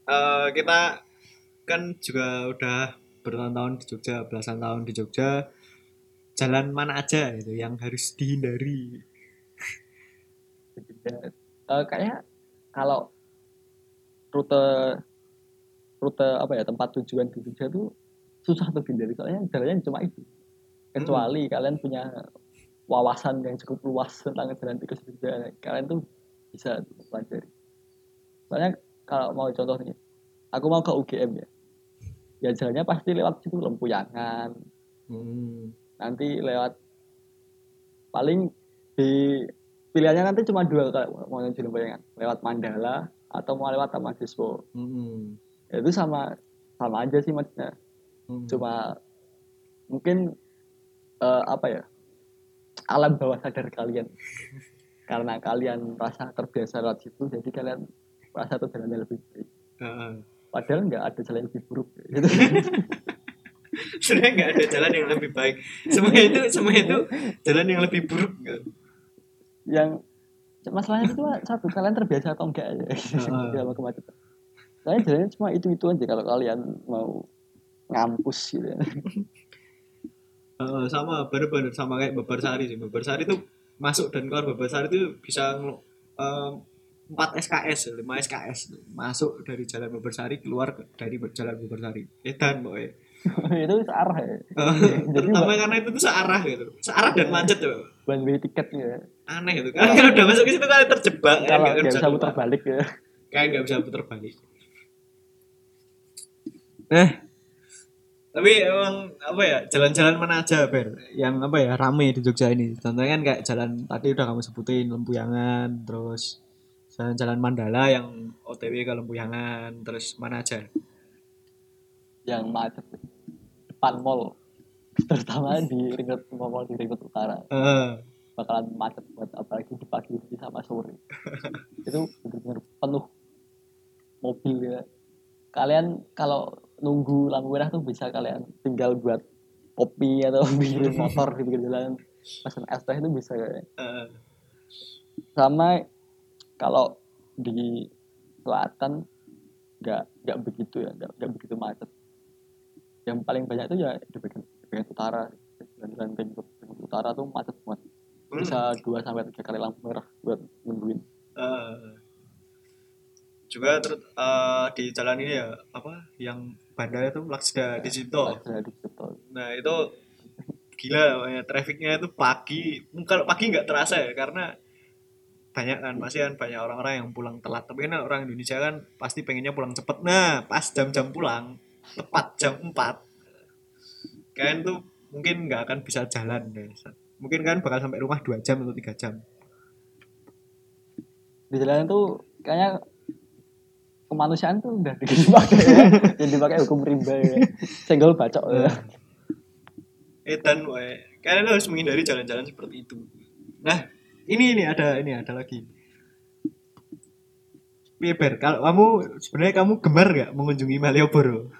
eh kita kan juga udah bertahun-tahun di Jogja belasan tahun di Jogja. Jalan mana aja itu yang harus dihindari? Eh, kayaknya kalau rute rute apa ya tempat tujuan di Jogja tuh susah untuk dihindari. Soalnya jalannya cuma itu. Kecuali kalian punya wawasan yang cukup luas tentang jalan tikus di Jogja. Kalian tuh bisa pelajari soalnya kalau mau contoh nih aku mau ke UGM ya ya. Jalannya pasti lewat situ Lempuyangan hmm. nanti lewat paling di pilihannya nanti cuma dua kalau mau menuju Lempuyangan lewat Mandala atau mau lewat Taman Siswo Hmm. Ya, itu sama sama aja sih maksudnya Hmm. cuma mungkin eh, apa ya alam bawah sadar kalian karena kalian merasa terbiasa lewat situ jadi kalian merasa itu jalannya lebih baik Heeh. padahal nggak ada jalan yang lebih buruk gitu. sebenarnya nggak ada jalan yang lebih baik semua itu semua itu jalan yang lebih buruk nggak? yang masalahnya itu satu kalian terbiasa atau enggak ya dalam kemacetan soalnya jalannya cuma itu itu aja kalau kalian mau ngampus gitu. Heeh, sama bener-bener sama kayak Babarsari sih Babarsari itu masuk dan keluar Babarsari itu bisa em, 4 SKS 5 SKS masuk dari jalan Babarsari keluar ke- dari jalan Babarsari edan boy itu searah ya. Jadi terutama karena itu tuh searah gitu. Searah dan macet tuh one way ticket ya. Aneh itu. Kan kalau udah masuk ke situ kalian terjebak kan kalau nggak nggak bisa putar. balik ya. Kayak nggak bisa putar balik. Eh tapi emang apa ya jalan-jalan mana aja ber? Yang apa ya rame di Jogja ini. Contohnya kan kayak jalan tadi udah kamu sebutin Lempuyangan terus jalan-jalan Mandala yang OTW ke Lempuyangan terus mana aja? Yang macet depan mall. Terutama di ring road mall di ring road utara. Eh bakalan macet buat apalagi di pagi hari sama sore. Itu benar-benar penuh mobil ya. Kalian kalau nunggu lampu merah tuh bisa kalian tinggal buat kopi atau bikin motor di pinggir jalan. Pesan es teh itu bisa ya. eh, sama kalau di selatan nggak nggak begitu ya nggak nggak begitu macet. Yang paling banyak itu ya di bagian, di bagian utara jalan-jalan ring road utara tuh macet banget. Hmm, bisa dua sampai tiga kali lampu merah buat nungguin. Eh. juga terus eh, di jalan ini ya apa yang bandara itu Laksda Digito Ada di situ. Nah itu gila ya trafficnya itu pagi. Kalau pagi nggak terasa ya karena banyak kan pasti kan banyak orang-orang yang pulang telat. Tapi kan orang Indonesia kan pasti pengennya pulang cepet. Nah pas jam-jam pulang tepat jam 4 kalian tuh mungkin nggak akan bisa jalan deh mungkin kan bakal sampai rumah dua jam atau tiga jam. Di jalan tuh kayaknya kemanusiaan tuh udah dipakai ya. jadi dipakai hukum rimba ya. senggol bacok ya. edan wae kalian harus menghindari jalan-jalan seperti itu nah ini ini ada ini ada lagi Piye, Ber? kalau kamu sebenarnya kamu gemar nggak mengunjungi Malioboro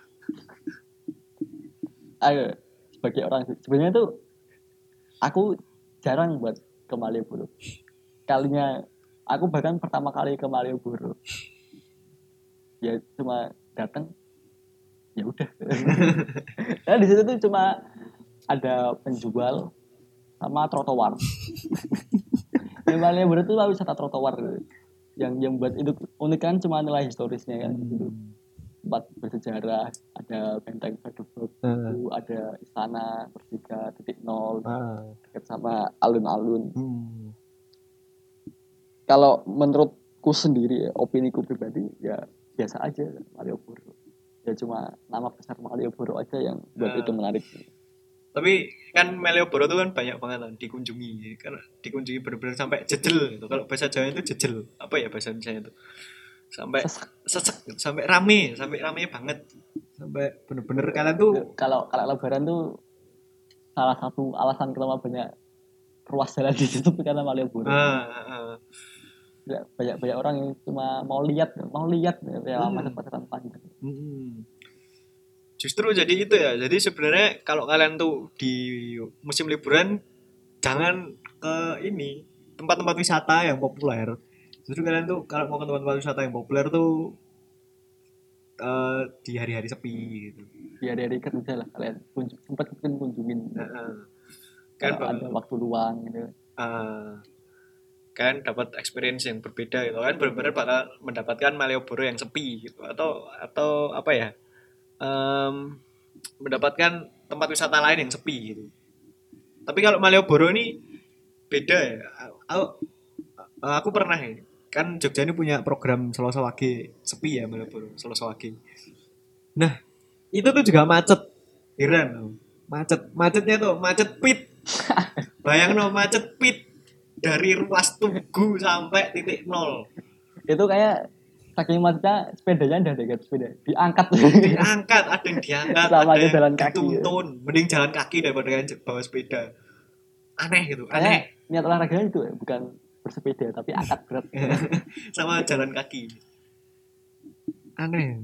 ayo sebagai orang sih, sebenarnya tuh aku jarang buat ke Malioboro kalinya aku bahkan pertama kali ke Malioboro ya cuma datang ya udah. Nah di situ tuh cuma ada penjual sama trotoar. Di Malioboro tuh wisata trotoar. Yang yang buat itu unik kan cuma nilai historisnya kan. Gitu. Tempat bersejarah ada benteng Badubek itu ada istana Persika titik nol dekat sama alun-alun. Hmm. kalau menurutku sendiri opini ku pribadi ya biasa aja Malioboro ya cuma nama besar Malioboro aja yang buat Ah. itu menarik. Tapi kan Malioboro tuh kan banyak banget kan dikunjungi. Kan dikunjungi bener-bener sampai jejel gitu. Kalau bahasa Jawa itu jejel. Apa ya bahasa Indonesia itu? Sampai Sesak. sesek gitu, sampai rame sampai rame banget. Sampai bener-bener kalian tuh kalau kalau lebaran tuh salah satu alasan kenapa banyak ruas jalan di situ karena Malioboro ah, ah, ah. Ya, banyak banyak orang yang cuma mau lihat mau lihat ya Hmm. macet-macetan panjang Mm-mm. Justru jadi itu ya. Jadi sebenarnya kalau kalian tuh di musim liburan jangan ke ini tempat-tempat wisata yang populer. Justru kalian tuh kalau mau ke tempat-tempat wisata yang populer tuh eh, di hari-hari sepi gitu. ya dari kerja lah kalian kunjung, sempat kunjungin Heeh. Kan ada waktu luang gitu eh, kan dapat experience yang berbeda gitu kan. Benar-benar bakal mendapatkan Malioboro yang sepi gitu. Atau atau apa ya em, mendapatkan tempat wisata lain yang sepi gitu. Tapi kalau Malioboro ini beda ya. Aku, aku pernah ya kan Jogja ini punya program Selasa Wage sepi ya Malioboro Selasa Wage nah itu tuh juga macet. Heran macet macetnya tuh macet pit. Bayang no macet pit dari ruas tugu sampai titik nol. Itu kayak saking macetnya sepedanya udah dekat sepeda. Diangkat. Diangkat ada yang diangkat Sama ada jalan kaki, ya. mending jalan kaki daripada bawa sepeda. Aneh gitu Kayak aneh. niat olahraganya itu ya, bukan bersepeda tapi angkat berat. sama jalan kaki. Aneh.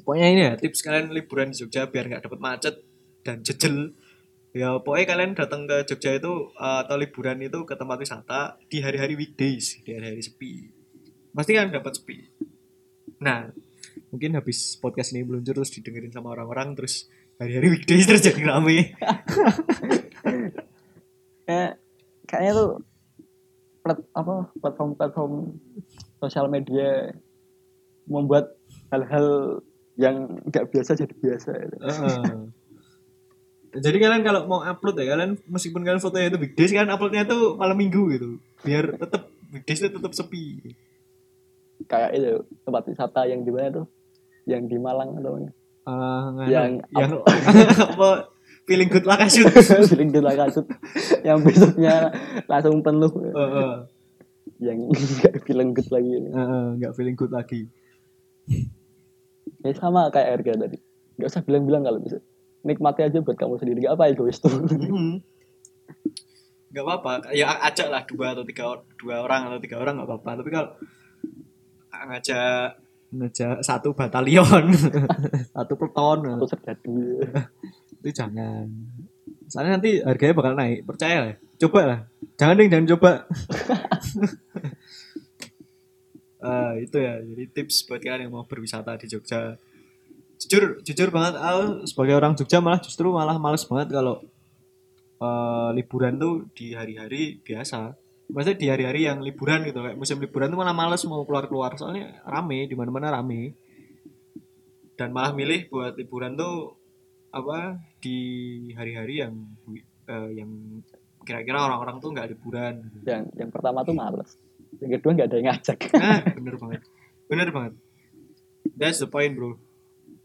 Pokoknya ini ya tips kalian liburan di Jogja biar nggak dapet macet dan jejel ya pokoknya kalian datang ke Jogja itu uh, atau liburan itu ke tempat wisata di hari-hari weekdays di hari-hari sepi pasti kan dapat sepi nah mungkin habis podcast ini meluncur terus didengerin sama orang-orang terus hari-hari weekdays terus jadi rame Kayak kayaknya tuh plat, apa platform-platform sosial media membuat hal-hal yang nggak biasa jadi biasa. gitu. Jadi kalian kalau mau upload ya kalian meskipun kalian fotonya itu weekdays kan uploadnya tuh malam minggu gitu biar tetap weekdays itu tetap sepi. Kayak itu tempat wisata yang di mana tuh? Yang di Malang atau mana? Nganu, Yang yang apa feeling good lah kasut. Feeling di kasut yang besoknya langsung penuh Heeh. yang nggak feeling good lagi ini. Heeh, nggak feeling good lagi. Ya sama kayak harga tadi. Nggak usah bilang-bilang kalau bisa. Nikmati aja buat kamu sendiri. Gak apa egois tuh. Mhm. Nggak apa-apa, ya ajak lah dua atau tiga dua orang atau tiga orang nggak apa-apa. Tapi kalau ngajak ngajak satu batalion, satu peton, Aku serdadu. itu jangan soalnya nanti harganya bakal naik percaya lah coba lah jangan deh jangan coba Ah, itu ya jadi tips buat kalian yang mau berwisata di Jogja jujur jujur banget aku sebagai orang Jogja malah justru malah males banget kalau eh, liburan tuh di hari-hari biasa. Maksudnya di hari-hari yang liburan gitu. Kayak musim liburan tuh malah males mau keluar-keluar. Soalnya rame di mana-mana rame. Dan malah milih buat liburan tuh apa di hari-hari yang eh, yang kira-kira orang-orang tuh nggak liburan. Yang yang pertama tuh males. Yang kedua nggak ada yang ngajak. nah bener banget. Bener banget. That's the point bro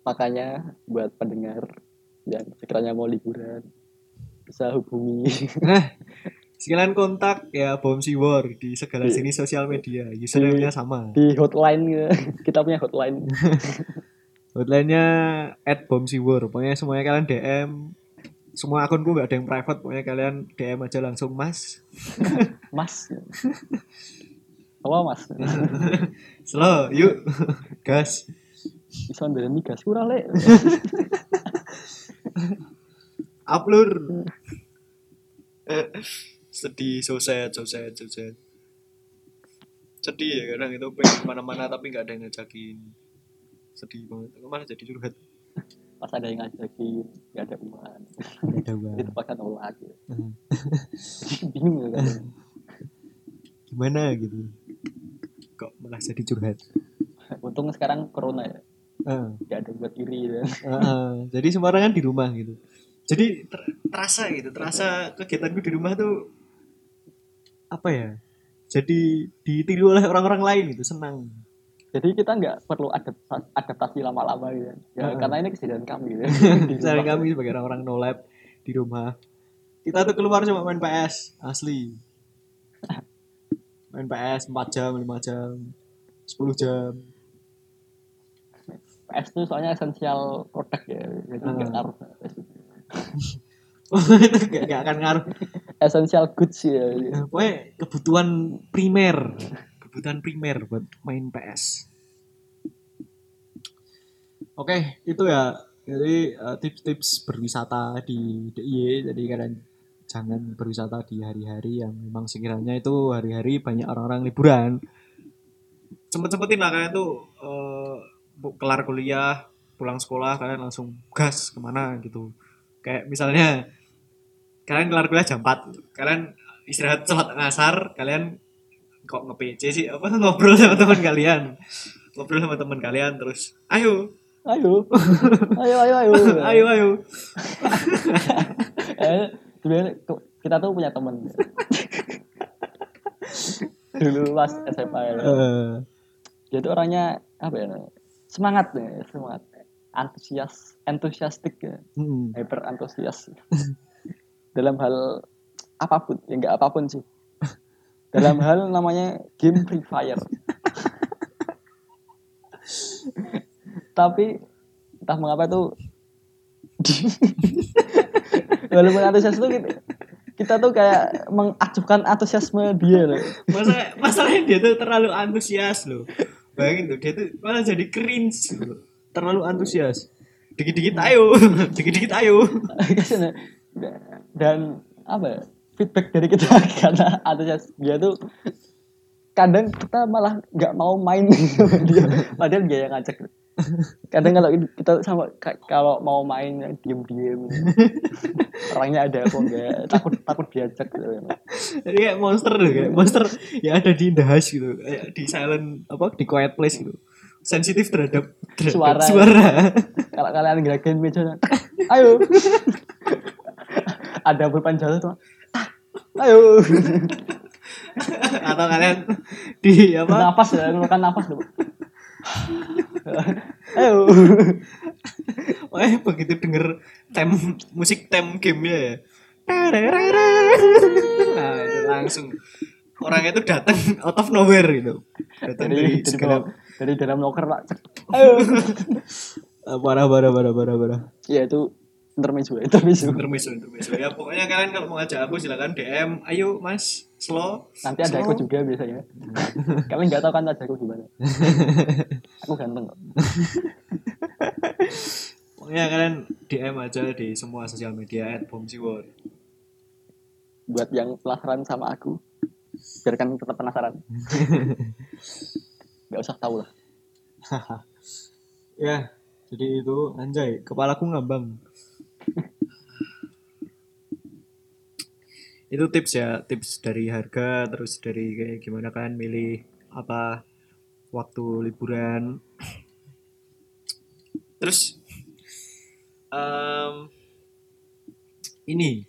Makanya buat pendengar yang sekiranya mau liburan bisa hubungi. Sekalian kontak ya Bom War di segala sini sosial media username-nya sama. di hotline kita punya hotline. Hotline-nya at Bom War pokoknya semuanya kalian DM semua akunku nggak ada yang private pokoknya kalian DM aja langsung mas. Mas. Apa mas. Slow yuk. Gas bisa ndeleni gas kurang lek. Upload. Sedih so sad so sad so sad. Sedih ya kadang itu pengen ke mana-mana tapi nggak ada yang ngajakin. Sedih banget. Aku malah jadi curhat. Pas ada yang ngajakin nggak ada uang. Nggak ada uang. Itu pakai nolak gitu. Hmm. Bingung ya kan gimana gitu? Kok malah jadi curhat? Untung sekarang corona ya Ah, nggak ada buat iri ya. ah, ah. jadi kan di rumah gitu. Jadi ter- terasa gitu. Terasa kegiatanku di rumah tuh apa ya jadi ditiru oleh orang-orang lain gitu. Senang. Jadi kita nggak perlu adaptasi, adaptasi lama-lama gitu. Ya, Heeh. karena ini kesedihan kami gitu. Rumah. kami sebagai orang-orang no lab di rumah. Kita tuh keluar cuma main PS asli. Main PS 4 jam 5 jam 10 jam PS itu soalnya esensial produk ya jadi nggak ngaruh. Itu gak, gak akan ngaruh. Esensial goods ya pokoknya kebutuhan primer. Kebutuhan primer buat main PS oke itu ya. Jadi eh, tips-tips berwisata di DIY jadi kalian jangan berwisata di hari-hari yang memang sekiranya itu hari-hari banyak orang-orang liburan. Sempet-sempetin lah kalian tuh eh, kelar kuliah pulang sekolah kalian langsung gas ke mana gitu. Kayak misalnya kalian kelar kuliah jam 4 kalian istirahat sholat ngasar kalian kok nge-PC sih? Apa ngobrol sama teman kalian? Ngobrol sama teman kalian terus ayo. Ayo. Ayo ayo ayo. Ayo ayo. Eh, kita tuh punya temen dulu pas SMA ya. Eh, dia tuh orangnya apa ya semangat ya semangat. Antusias entusiastik ya. Hmm. hyper antusias dalam hal apa pun ya enggak apa pun sih. Dalam hal namanya game Free Fire. Tapi entah mengapa tuh walaupun antusias itu gitu kita tuh kayak mengacuhkan antusiasme dia loh. Masa masalahnya dia tuh terlalu antusias loh. Bayangin tuh dia tuh malah jadi cringe. Terlalu antusias. Dikit-dikit ayo, dikit-dikit ayo. Dan apa ya, feedback dari kita karena antusias dia tuh kadang kita malah nggak mau main dia padahal dia yang ngajak kadang kalau kita sama ka- kalau mau main yang diem diem orangnya ada kok enggak takut takut diajak gitu Jadi kayak monster loh, kayak monster yang ada di hush gitu, di silent apa di quiet place gitu. Sensitif terhadap, terhadap Suara. suara. kalau kalian gerakin meja ayo ada pulpen jatuh tuh "Ah, ayo Atau kalian di apa? nafas ya mengeluarkan nafas dulu ayo Wah, begitu denger tem musik tem gamenya ya. Nah, itu langsung orangnya itu datang out of nowhere gitu. Datang dari dari dari, segala dalam, dari dalam loker pak cek ayo Ah, parah parah parah parah parah. ya itu intermezzo intermezzo Intermezzo intermezzo. Ya pokoknya kalian kalau mau ngajak aku silakan DM. Ayo Mas, slow. nanti ada slow. aku juga biasanya kalian nggak tahu kan ada aku gimana aku ganteng kok Pokoknya kalian DM aja di semua sosial media at Bomsiwor. buat yang penasaran sama aku biarkan tetap penasaran nggak usah tahu lah Ya, jadi itu anjay, kepalaku ngambang. itu tips ya, tips dari harga, terus dari kayak gimana kan milih apa waktu liburan. Terus em, ini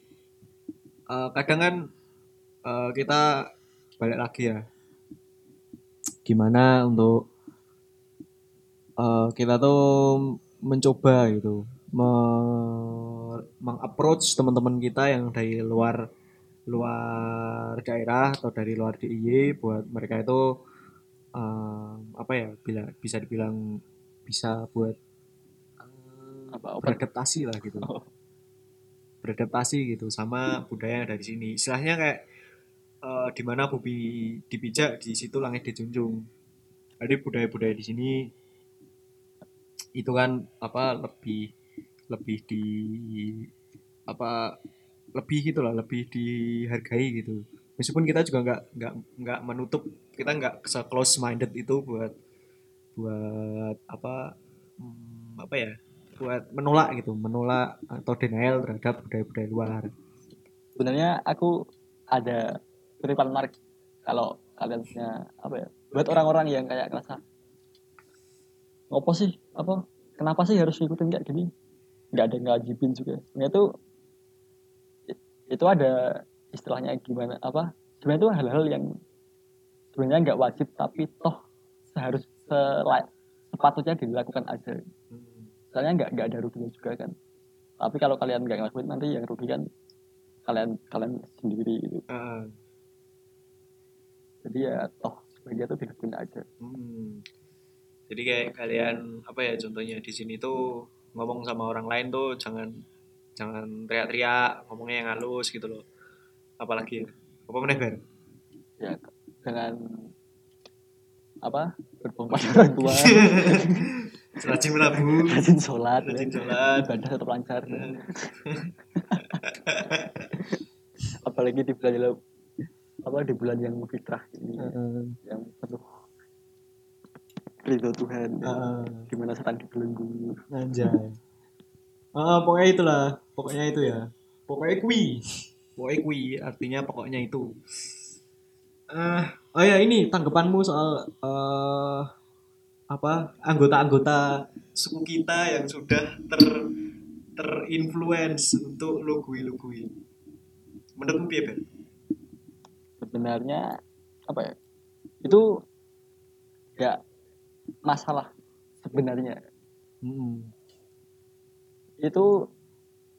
eh, kadang kan eh, kita balik lagi ya. Gimana untuk eh, kita tuh mencoba gitu mengapproach teman-teman kita yang dari luar luar daerah atau dari luar DIY buat mereka itu em, apa ya bila bisa dibilang bisa buat apa open beradaptasi lah gitu. Oh. beradaptasi gitu sama budaya yang dari sini. Istilahnya kayak eh, di mana bumi dipijak di situ langit dijunjung. Jadi budaya-budaya di sini itu kan apa lebih lebih di apa lebih gitu lah lebih dihargai gitu. Meskipun kita juga nggak nggak nggak menutup kita nggak se close minded itu buat buat apa hmm, apa ya buat menolak gitu menolak atau denial terhadap budaya-budaya luar. Sebenarnya aku ada kutipan menarik kalau kalian punya apa ya buat orang-orang yang kayak ngerasa ngopo sih apa kenapa sih harus ngikutin kayak gini nggak ada ngajibin juga. Sebenarnya itu itu ada istilahnya gimana apa sebenarnya itu hal-hal yang sebenarnya nggak wajib tapi toh seharus selai- sepatutnya dilakukan aja. Soalnya nggak nggak ada ruginya juga kan. Tapi kalau kalian nggak ngelakuin nanti yang rugi kan kalian kalian sendiri gitu. Heeh. jadi ya toh sebagian tuh dilakuin aja. Hmm. Jadi kayak kalian apa ya contohnya di sini tuh ngomong sama orang lain tuh jangan jangan teriak-teriak, ngomongnya yang halus gitu loh. Apalagi ya? Apa meneh Ber? ya dengan apa berbohong pada orang tua Rajin melabu, rajin sholat rajin ya. sholat. ibadah tetap lancar apalagi di bulan apa di bulan yang fitrah ini Heeh. yang penuh ridho Tuhan. Heeh. gimana setan dibelenggu Anjay. Ah, pokoknya itulah, pokoknya itu ya. Pokoknya kui. Pokoknya kui artinya pokoknya itu. Ah, oh ya ini tanggapanmu soal eh apa anggota-anggota suku kita yang sudah ter terinfluence untuk lugui-lugui. Menurutmu piye, Ben? sebenarnya apa ya itu ya masalah sebenarnya Hmm. itu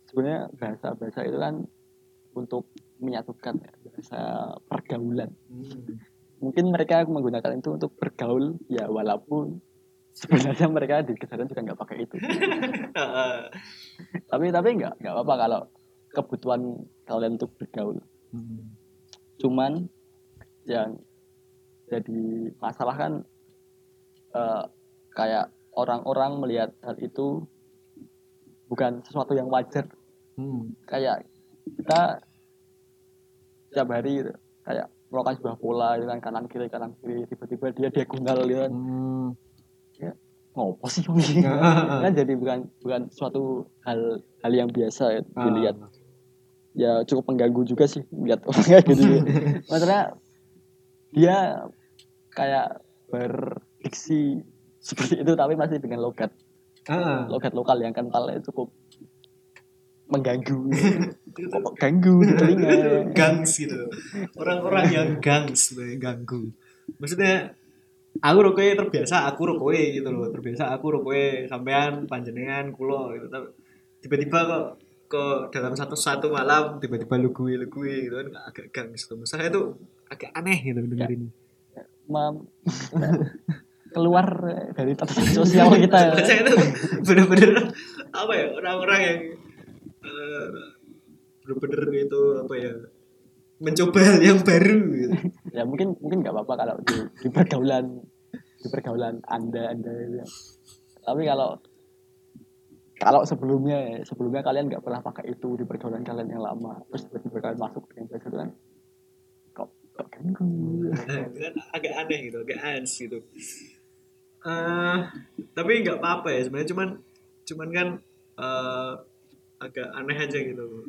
sebenarnya bahasa bahasa itu kan untuk menyatukan ya, bahasa pergaulan Hmm. mungkin mereka menggunakan itu untuk bergaul ya walaupun sebenarnya mereka di kesadaran juga nggak pakai itu tapi tapi nggak nggak apa-apa kalau kebutuhan kalian untuk bergaul Hmm. cuman yang jadi masalah kan eh, kayak orang-orang melihat hal itu bukan sesuatu yang wajar Hmm. kayak kita tiap hari gitu, kayak melakukan sebuah pola gitu kan kanan kiri kanan kiri tiba-tiba dia diagonal gitu kan Hmm. ngopo sih ini kan jadi bukan bukan suatu hal hal yang biasa ya, dilihat Ah. ya cukup mengganggu juga sih lihat orang kayak gitu maksudnya dia kayak berdiksi seperti itu tapi masih dengan logat. Ah. logat lokal yang kentalnya cukup mengganggu. Kok ganggu di telinga? Gangs gitu. Orang-orang yang gangs ganggu. Maksudnya aku rokoe terbiasa aku rokoe gitu loh. Terbiasa aku rokoe sampean panjenengan kulo gitu. Tapi tiba-tiba kok kok dalam satu satu malam tiba-tiba lu gue lu gue gitu kan agak gangs masalah itu agak aneh gitu dengerin. Mam- keluar dari tatanan sosial kita saya itu bener-bener apa ya orang-orang yang eh, bener-bener itu apa ya mencoba yang baru gitu. ya mungkin mungkin nggak apa-apa kalau di, di pergaulan di pergaulan anda anda itu. tapi kalau kalau sebelumnya sebelumnya kalian nggak pernah pakai itu di pergaulan kalian yang lama terus tiba-tiba kalian masuk dengan kan kok kok ganggu kan agak aneh gitu agak ans gitu eh tapi nggak apa-apa ya sebenarnya. Cuman cuman kan eh, agak aneh aja gitu.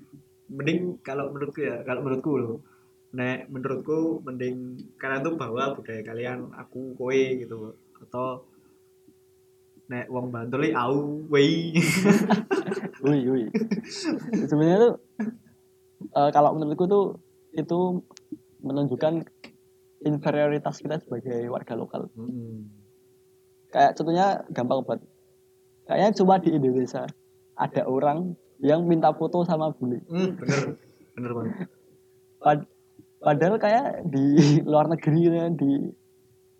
Mending kalau menurutku ya kalau menurutku loh. Nek menurutku mending kalian tuh bawa budaya kalian aku kowe gitu atau nek wong bantuli au wei. Wih wih sebenarnya tuh eh, kalau menurutku tuh itu menunjukkan inferioritas kita sebagai warga lokal. Hmm. Kayak contohnya gampang banget. Kayaknya cuma di Indonesia ada orang yang minta foto sama bule. Hmm, bener. Bener banget. Pad- padahal kayak di luar negeri kan, di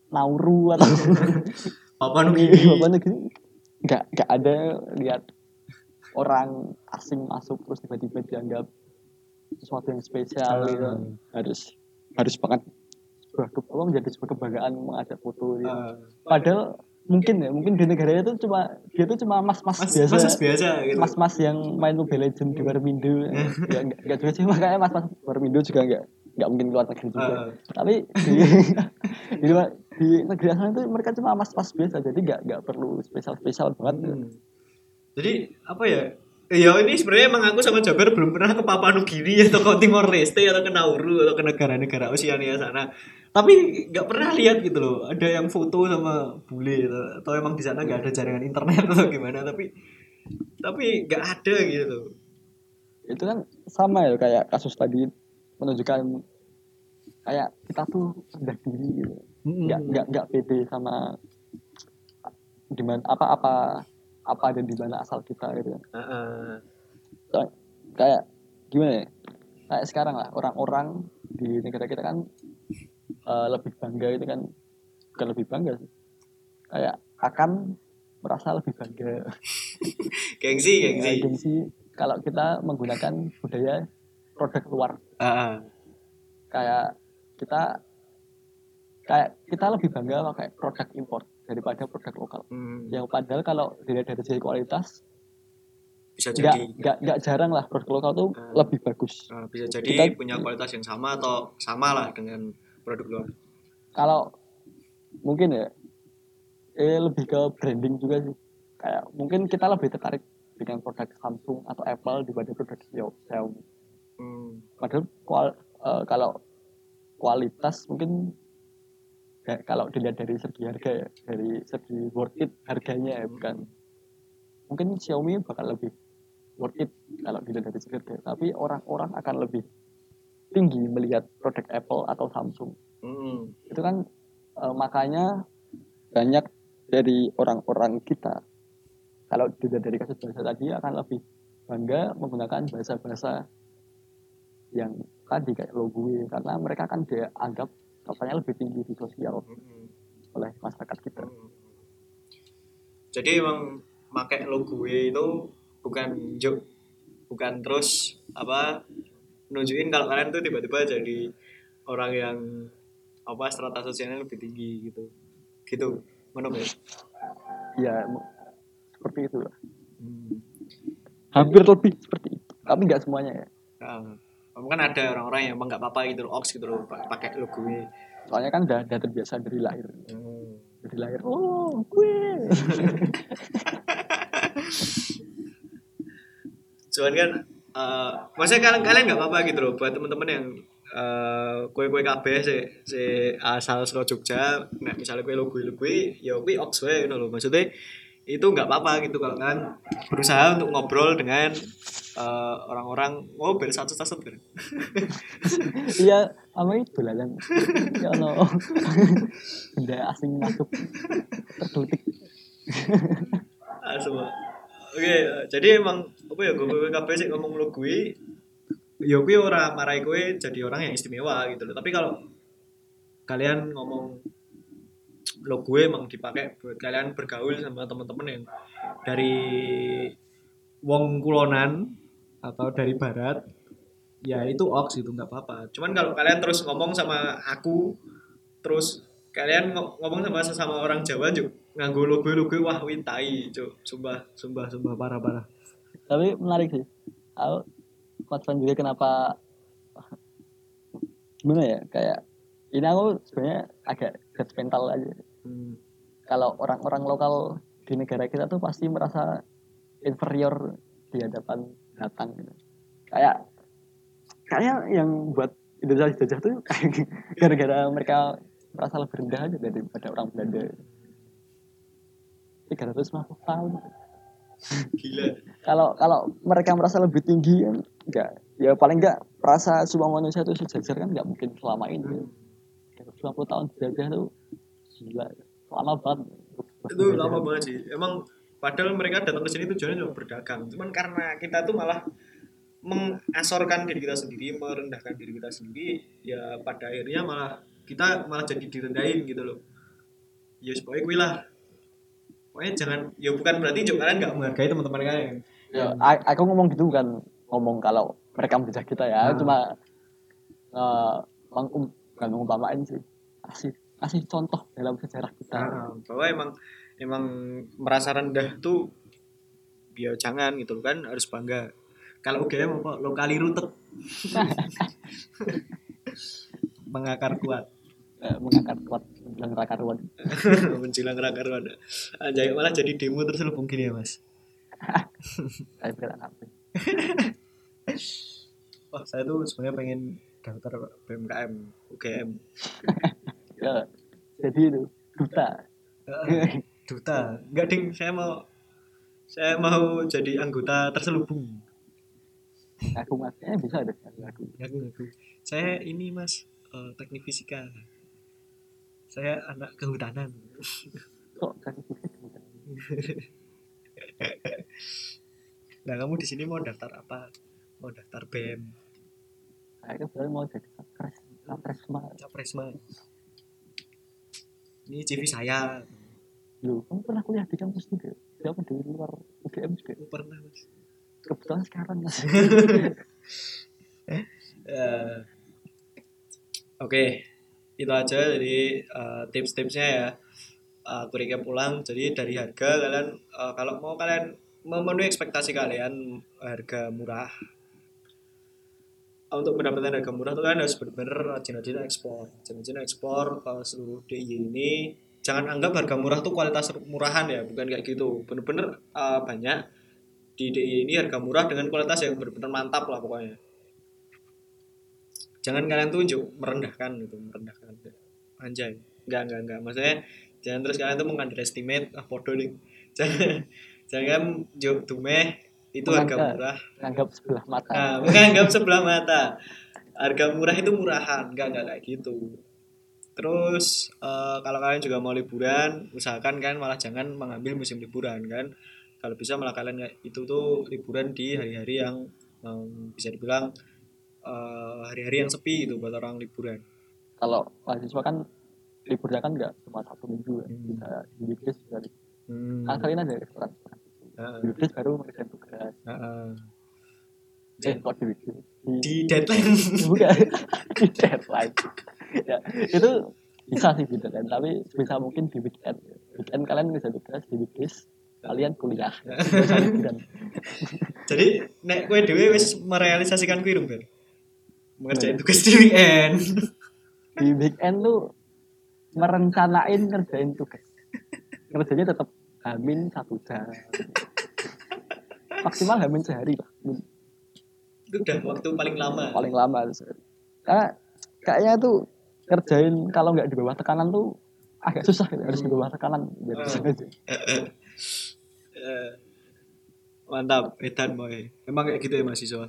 Nauru atau apa di nih luar negeri nggak nggak ada lihat orang asing masuk terus tiba-tiba dianggap sesuatu yang spesial gitu. harus harus banget sebuah apa, menjadi sebuah kebanggaan mengajak foto gitu. Ah, padahal mungkin ya mungkin di negaranya itu cuma dia tuh cuma mas-mas mas biasa. mas biasa gitu. Mas-mas yang main Mobile Legends di Warmindo. Ya enggak, enggak juga sih makanya mas-mas Warmindo juga enggak enggak mungkin keluar negeri juga. Ah, tapi di di, di negeri asal itu mereka cuma mas-mas biasa jadi enggak enggak perlu spesial-spesial banget. Hmm. Jadi apa ya? Ya ini sebenarnya emang aku sama Jaber belum pernah ke Papua Nugini atau ke Timor Leste atau ke Nauru atau ke negara-negara Oceania sana. Tapi nggak pernah lihat gitu loh. Ada yang foto sama bule atau, atau emang di sana nggak ada jaringan internet atau gimana. Tapi tapi nggak ada gitu itu kan sama ya kayak kasus tadi menunjukkan kayak kita tuh rendah diri gitu enggak enggak enggak pede sama di mana apa apa apa dan di mana asal kita gitu kan. So- kayak gimana ya kayak sekarang lah orang-orang di negara kita kan eh, lebih bangga itu kan bukan lebih bangga sih. Kayak akan merasa lebih bangga. Gengsi, gengsi. Eh, gengsi. Kalau kita menggunakan budaya produk luar. Heeh. kayak kita kayak kita lebih bangga pakai produk impor daripada produk lokal. Hmm, yang padahal kalau dilihat dari segi kualitas bisa nggak jadi. nggak nggak jarang lah produk lokal tuh Hmm. lebih bagus. Eh, bisa jadi Kita- punya kualitas yang sama atau sama lah dengan produk luar. kalau mungkin ya eh lebih ke branding juga sih. Kayak mungkin kita lebih tertarik dengan produk Samsung atau Apple dibanding produk Xiaomi. Hmm. padahal kual- eh, kalau kualitas mungkin kayak kalau dilihat dari segi harga ya dari segi worth it harganya ya bukan. Mungkin Xiaomi bakal lebih worth it kalau dilihat dari segi harga. Tapi orang-orang akan lebih tinggi melihat produk Apple atau Samsung Hmm. itu kan eh, makanya banyak dari orang-orang kita kalau dilihat dari kasus bahasa tadi akan lebih bangga menggunakan bahasa-bahasa yang tadi kayak lo gue karena mereka kan dianggap katanya lebih tinggi di sosial Hmm. oleh masyarakat kita Hmm. Jadi emang pakai logo itu bukan jo bukan terus apa nunjukin kalau kalian tuh tiba-tiba jadi orang yang apa strata sosialnya lebih tinggi gitu. Gitu mana ya ya seperti itu lah. Hmm. hampir lebih seperti itu tapi nggak semuanya ya. Nah, kan ada orang-orang yang emang nggak apa-apa gitu loh ox gitu loh pa- pakai logo gue. Soalnya kan udah, udah terbiasa dari lahir. Hmm. dari lahir oh gue. Cuman kan eh maksudnya kalian kalian nggak apa-apa gitu loh buat teman-teman yang eh kue kue kabeh si, si asal saka Jogja nah misalnya kue logo logo ya kue ox wae gitu loh maksudnya itu nggak apa-apa gitu kalau kalian berusaha untuk ngobrol dengan eh, orang-orang oh ber satu satu ber iya apa itu lah kan? Ya no benda asing masuk tergelitik. Ah, semua oke eh, jadi emang apa ya gue gue kabeh sih ngomong lo gue ya gue ora marai gue jadi orang yang istimewa gitu loh. Tapi kalau kalian ngomong lo gue emang dipakai buat kalian bergaul sama teman-teman yang dari wong kulonan atau dari barat ya itu ox itu nggak apa-apa. Cuman kalau kalian terus ngomong sama aku terus kalian ngo- ngomong sama sesama orang Jawa juk nganggo logo logo wah wintai cuk. Sumpah sumpah sumpah parah parah tapi menarik sih. Aku concern juga kenapa gimana ya kayak ini aku sebenarnya agak judgmental aja. Hmm. kalau orang-orang lokal di negara kita tuh pasti merasa inferior di hadapan datang gitu. kayak kayak yang buat Indonesia dijajah tuh kayak gara-gara mereka merasa lebih rendah aja daripada orang Belanda 350 tahun gila. Kalau kalau mereka merasa lebih tinggi kan enggak. Ya paling enggak rasa semua manusia itu sejajar kan enggak mungkin selama ini. 50 tahun dijajah tuh gila. Lama banget. Itu lama banget sih. Emang padahal mereka datang ke sini tujuannya cuma berdagang. Cuman karena kita tuh malah mengasorkan diri kita sendiri merendahkan diri kita sendiri ya pada akhirnya malah kita malah jadi direndahin gitu loh. Ya supaya gue lah pokoknya jangan ya bukan berarti juga kalian nggak menghargai teman-teman kalian. Ya, aku ngomong gitu kan ngomong kalau mereka menjajah kita ya. Hmm. cuma eh mengum bukan mengumpamain sih. Kasih kasih contoh dalam sejarah kita. Nah, bahwa emang emang merasa rendah tuh ya jangan gitu kan harus bangga. Kalau UGM apa lokali rutet. Mengakar kuat. Eh, mengangkat kuat bilang raka ruan menjelang rakar ada Anjay, malah jadi demo terselubung gini ya mas? Saya bilang apa? Wah saya tuh sebenarnya pengen daftar BMKM UGM ya jadi itu duta. Eh, duta. Enggak ding saya mau saya mau jadi anggota terselubung. Aku masnya bisa ada. Aku ngaku ngaku saya ini mas eh, teknik fisika saya anak kehutanan. Kok kasih bukan nah kamu di sini mau daftar apa? Mau daftar BM saya kan sebenarnya mau jadi capres capres mah capres mas ini CV saya. Lu kamu pernah kuliah di kampus juga siapa di luar UGM juga pernah mas. Kebetulan sekarang mas. Eh, Oke, itu aja jadi eh, tips-tipsnya ya. Eh, Aku recap ulang. Jadi dari harga kalian eh, kalau mau kalian memenuhi ekspektasi kalian harga murah. Untuk mendapatkan harga murah tuh kalian harus benar-benar rajin-rajin ekspor. Rajin-rajin ekspor ke seluruh DIY ini. Jangan anggap harga murah tuh kualitas murahan ya, bukan kayak gitu. Bener-bener eh, banyak di DIY ini harga murah dengan kualitas yang benar-benar mantap lah pokoknya jangan kalian tunjuk merendahkan gitu merendahkan. Anjay. Enggak enggak enggak. Maksudnya jangan terus kalian tuh mengunderestimate ah podo nih. Jangan jangan juk tumeh itu harga murah. nganggap sebelah mata. Nah menganggap sebelah mata. Harga murah itu murahan enggak enggak kayak gitu. Terus eh, kalau kalian juga mau liburan usahakan kan malah jangan mengambil musim liburan kan. Kalau bisa malah kalian itu tuh liburan di hari-hari yang em, bisa dibilang eh, hari-hari yang sepi gitu buat orang liburan. Kalau mahasiswa kan liburnya kan nggak cuma satu minggu ya. Hmm. bisa di weekdays juga hmm. kan kalian ada restoran Heeh, di weekdays baru mengerjakan tugas. Heeh. eh kok di di, di deadline. Bukan di deadline. Ya itu bisa sih di deadline tapi bisa mungkin di weekend. Weekend kalian bisa tugas di weekdays kalian kuliah. Bisa jadi nek kowe dhewe wis merealisasikan kuwi Ber mengerjain tugas di weekend di weekend tuh merencanain ngerjain tugas. Kerjanya tetap hamin satu jam. Maksimal hamin sehari lah. Itu udah waktu paling lama. Paling lama karena kayaknya tuh kerjain kalau nggak di bawah tekanan tuh agak susah gitu. harus di bawah tekanan. Biar bisa kerja. Eh, mantap edan boy. Emang kayak gitu ya mahasiswa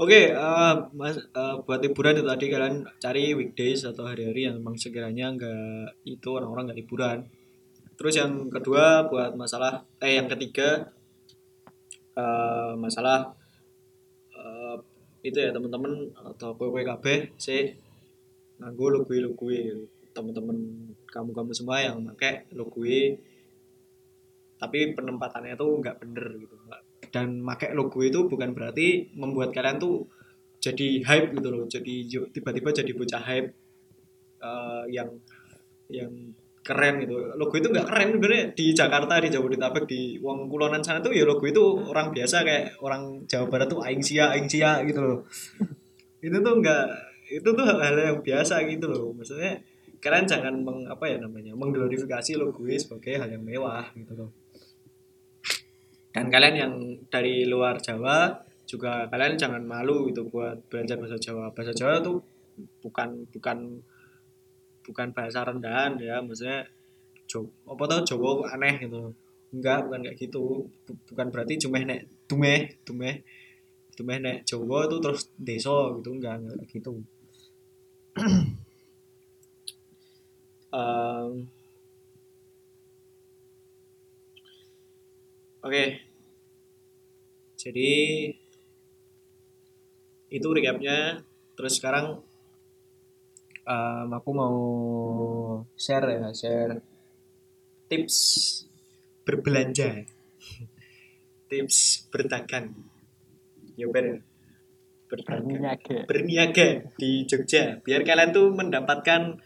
oke eh, mas eh, buat liburan itu tadi kalian cari weekdays atau hari-hari yang memang sekiranya nggak itu orang-orang nggak liburan terus yang kedua buat masalah eh yang ketiga eh, masalah eh, itu ya teman-teman atau PWKB sih nganggo logo logo teman-teman kamu-kamu semua yang pakai logo tapi penempatannya tuh nggak bener gitu dan pakai logo itu bukan berarti membuat kalian tuh jadi hype gitu loh jadi tiba-tiba jadi bocah hype eh, yang yang keren gitu. Logo itu nggak keren sebenarnya di Jakarta di Jabodetabek di Wong Kulonan sana tuh ya logo itu orang biasa kayak orang Jawa Barat tuh aing sia aing sia gitu loh. Itu tuh nggak itu tuh hal-hal yang biasa gitu loh. Maksudnya kalian jangan meng, apa ya namanya mengglorifikasi logo sebagai hal yang mewah gitu loh dan kalian yang dari luar Jawa juga kalian jangan malu itu buat belajar bahasa Jawa. Bahasa Jawa tuh bukan bukan bukan bahasa rendahan ya maksudnya Jawa, apa tau Jawa aneh gitu. Enggak bukan kayak gitu. Bu- bukan berarti cuma nek dumeh dumeh dumeh nek Jawa itu terus deso gitu enggak enggak kayak gitu. Em, Oke. Jadi itu recapnya. Terus sekarang em, aku mau share ya, share tips berbelanja. tips berdagang. Ya Ben. Berdagang. berniaga Berniaga di Jogja biar kalian tuh mendapatkan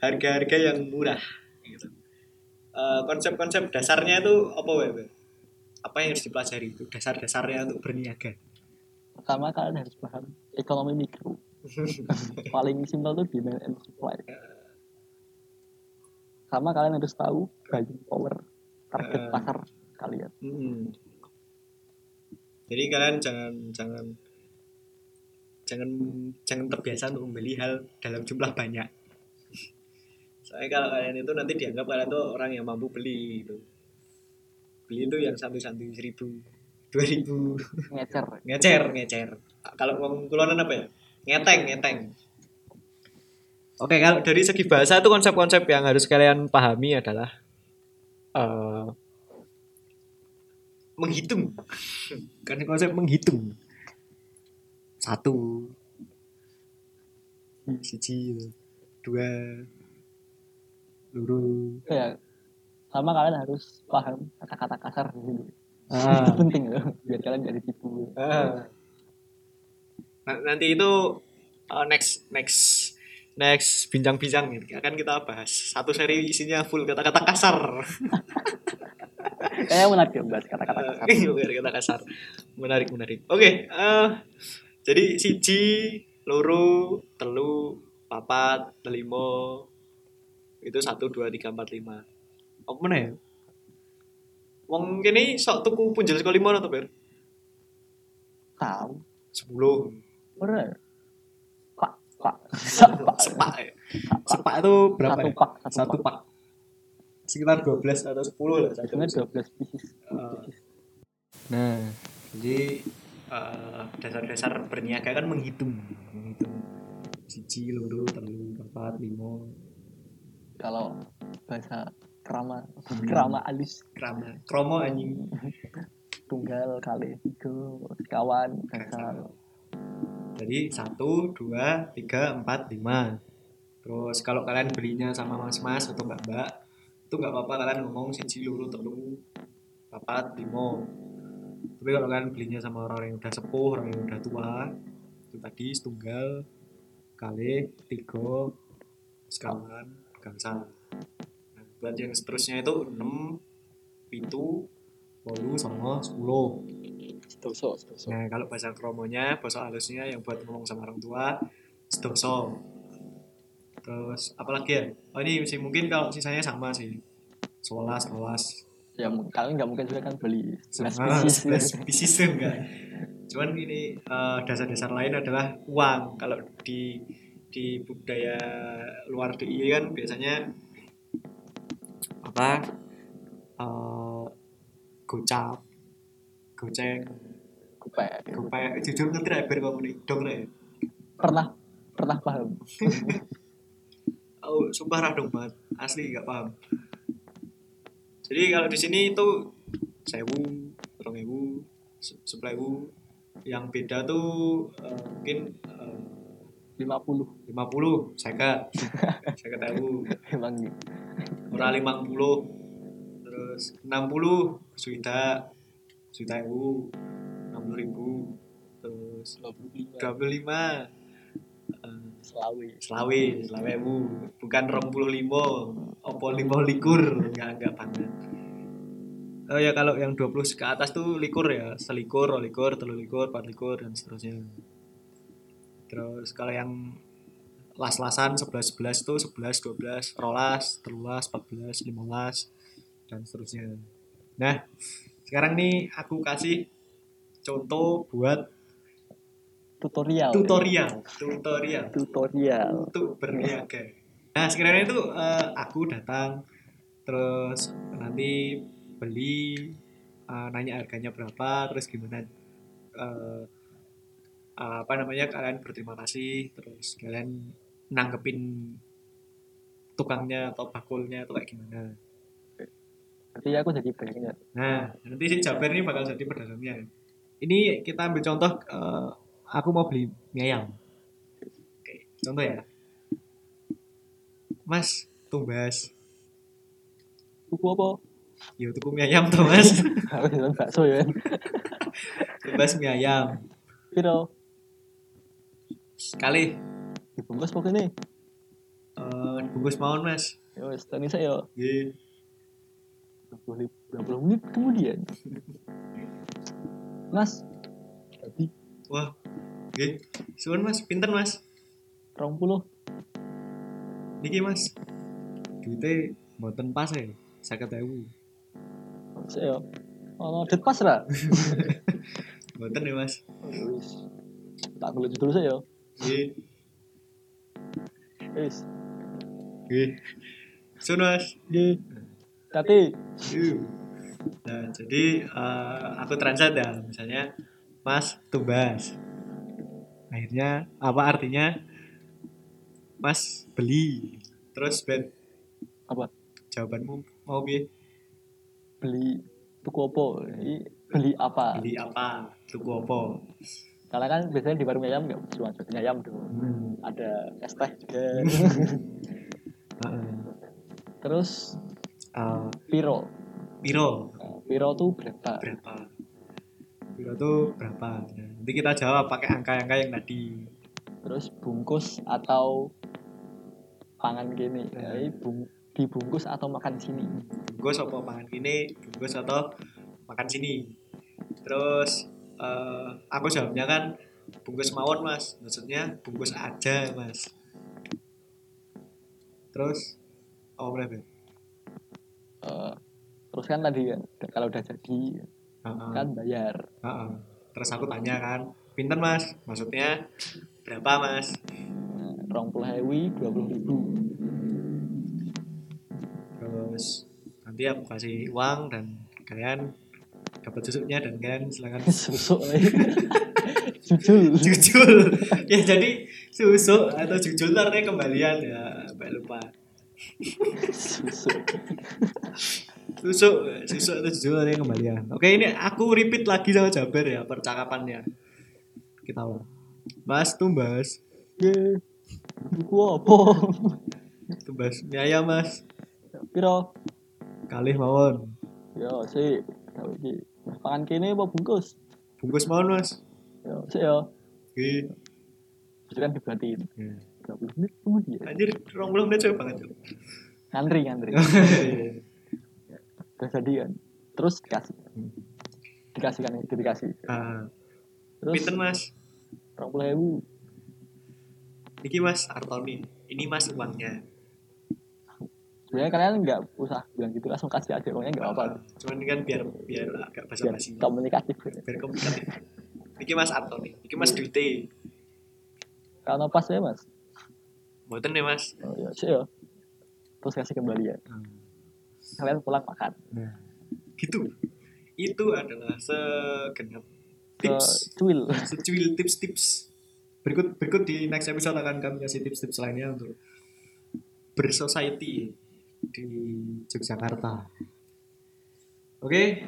harga-harga yang murah gitu. Eh, konsep-konsep dasarnya itu apa Ben? Apa yang harus dipelajari itu? Dasar-dasarnya untuk berniaga. Pertama kalian harus paham ekonomi mikro. Paling simpel tuh demand and supply. Sama kalian harus tahu buying power target Eh. pasar kalian. Hmm. jadi kalian jangan jangan jangan jangan terbiasa untuk membeli hal dalam jumlah banyak. Soalnya kalau kalian itu nanti dianggap kalian tuh orang yang mampu beli gitu beli itu yang satu-satu seribu dua ribu. Ngecer. Ngecer ngecer. Kalau uang kulonan apa ya? Ngeteng ngeteng. Oke kalau dari segi bahasa itu konsep-konsep yang harus kalian pahami adalah eh, menghitung. Karena konsep menghitung. Satu siji dua luru. Ya sama kalian harus paham kata-kata kasar dulu ah. itu penting loh biar kalian gak ditipu Ah. Nah, nanti itu uh, next next next bincang-bincang akan kita bahas satu seri isinya full kata-kata kasar. kayak menarik ya bahas kata-kata kasar Biar kata kasar. Menarik menarik. Oke, eh, jadi siji, loro, telu, papat, limo itu satu dua tiga empat lima. Apa mana ya? Wong kene sok tuku punjel sekali lima atau ber? tahu Sepuluh. bener pak pak pak Sepak ya. Sepak itu berapa satu ya? pak satu, satu pak sekitar 12 atau 10 lah 12 pieces Uh, nah jadi eh, dasar-dasar berniaga kan menghitung menghitung siji loro telu empat lima kalau bahasa kerama kerama alus krama. Kromo anjing. Tunggal kali tiga kawan dasar jadi satu dua tiga empat lima. Terus kalau kalian belinya sama mas-mas atau mbak-mbak itu nggak apa-apa kalian ngomong siji loro telu papat lima. Tapi kalau kalian belinya sama orang yang udah sepuh orang yang udah tua itu tadi setunggal kali tiga sekawan gangsal buat yang seterusnya itu enam pintu bolu sama sepuluh. Sedoso, sedoso. nah kalau bahasa kromonya bahasa halusnya yang buat ngomong sama orang tua sedoso terus apalagi ya? Oh ini sih mungkin kalau sisanya sama sih. Sebelas sebelas Ya kalian nggak mungkin juga kan beli sebelas pieces. tuh enggak cuman ini eh, dasar-dasar lain adalah uang. Kalau di di budaya luar DIY kan biasanya apa eh, gocap goceng. Kupek. gopek. Jujur ngerti ra ber kamu nih dong ya? Pernah. Pernah paham. oh sumpah ra dong banget asli nggak paham. Jadi kalau di sini itu sewu rong ewu se- sepuluh yang beda tuh eh, mungkin eh, 50 50 seket seket ewu emang ora 50 terus 60 suida suida ewu. 60 ribu. Terus 25 25 eh, selawe. selawe selawe ewu. Bukan rong puluh limo opo limo likur? Enggak enggak banget. Oh ya kalau yang 20 ke atas tuh likur ya, selikur, rolikur, telu likur, empat likur dan seterusnya. Terus kalau yang las-lasan 11 11 itu 11 12 rolas, telulas, 14, 15 dan seterusnya. Nah, sekarang nih aku kasih contoh buat Tutorial. tutorial, tutorial Tutorial. untuk berniaga. Nah sekiranya itu eh, aku datang terus nanti beli eh, nanya harganya berapa terus gimana eh, apa namanya kalian berterima kasih terus kalian nanggepin tukangnya atau bakulnya itu kayak gimana. Berarti aku jadi banyak Nah nanti si Jaber ini bakal jadi pedagangnya. Ini kita ambil contoh eh, aku mau beli mie ayam. Oke, contoh ya. Mas, tumbas. Tuku apa? Ya tuku mie ayam tuh, Mas. Bakso ya. tumbas mie ayam. Piro? Sekali Dibungkus pokoknya. eh bungkus mawon, Mas. Wes, tadi saya Nggih. 20, 20 menit kemudian. Mas, tadi Wah. Nggih. Suwun, Mas. Pinten, Mas? 20 Niki, Mas. Duitnya mboten pas ya. 50.000. saya. Oh, det pas lah. Mboten ya, Mas. Tak kulit dulu saya. Nggih. Wis. Nggih. Suwun, Mas. Di Tati. Yuh. Nah, jadi eh, aku translate ya, misalnya Mas Tumbas. Akhirnya apa artinya? Mas beli. Terus Ben, Apa? jawabanmu mau bi Beli tuku apa? Ini beli apa? beli apa? Tuku apa? Karena kan biasanya di warung ayam nggak cuma jual ayam dong. Hmm. Ada es teh juga. Terus Eh, piro. piro Nah, piro tuh berapa? berapa? Piro tuh berapa? Nah, nanti kita jawab pakai angka-angka yang tadi. Terus bungkus atau pangan gini. Nah. Jadi bung, dibungkus atau makan sini. bungkus apa makan gini bungkus atau makan sini terus eh, aku jawabnya kan bungkus mawon mas maksudnya bungkus aja mas terus apa boleh Ben? Eh, terus kan tadi kan kalau udah jadi Heeh, kan bayar. heeh. terus aku tanya kan pinter mas maksudnya berapa mas Nah, rong puluh hewi, dua puluh ribu. terus nanti aku kasih uang dan kalian dapat susuknya dan kalian silakan Susuk lagi. Jujul. jujul ya jadi susuk atau jujul artinya kembalian ya mbak lupa Susuk. susuk susuk atau jujul artinya kembalian oke ini aku repeat lagi sama Jaber ya percakapannya kita ulang mas tumbas Ye. Buku apa? tumbas ayam mas Piro? kalih mawon Ya, sih. Tahu iki. Pangan kene apa bungkus? bungkus mau mas Yo, sik yo. Oke. Itu kan dibuatin. Ya. 30 menit kemudian. anjir rong belum udah banget. Ngantri, ngantri. Udah jadi kan. Terus dikasih. Hmm. Dikasih kan, itu dikasih. ah Terus pinten mas 20.000 Niki mas Artoni ini mas uangnya sebenarnya kalian nggak usah bilang gitu langsung kasih aja pokoknya nggak apa-apa. Cuman ini kan biar biar agak basa basi. komunikatif. Biar komunikatif. Niki mas Artoni Niki mas Duite kalau pas ya mas? Mboten nih mas? Oh, ya sih ya terus kasih kembalian kalian pulang makan. Nah, gitu. Itu adalah segenap tips, cuil secuil tips-tips. Berikut berikut di next episode akan kami kasih tips-tips lainnya untuk bersociety di Yogyakarta. Oke,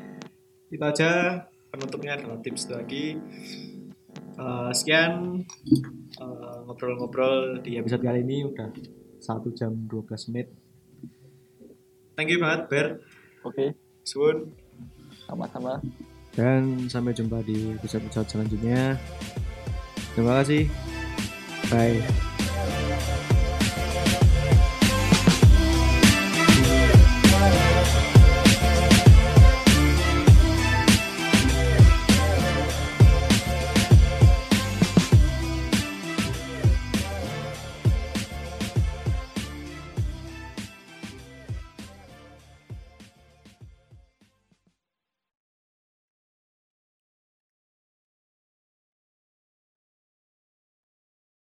itu aja penutupnya adalah tips lagi. Eh, sekian eh, ngobrol-ngobrol di episode kali ini udah satu jam 12 menit. Thank you banget Ber, oke Sun. sama-sama Dan sampai jumpa di episode-episode selanjutnya. Terima kasih. Bye.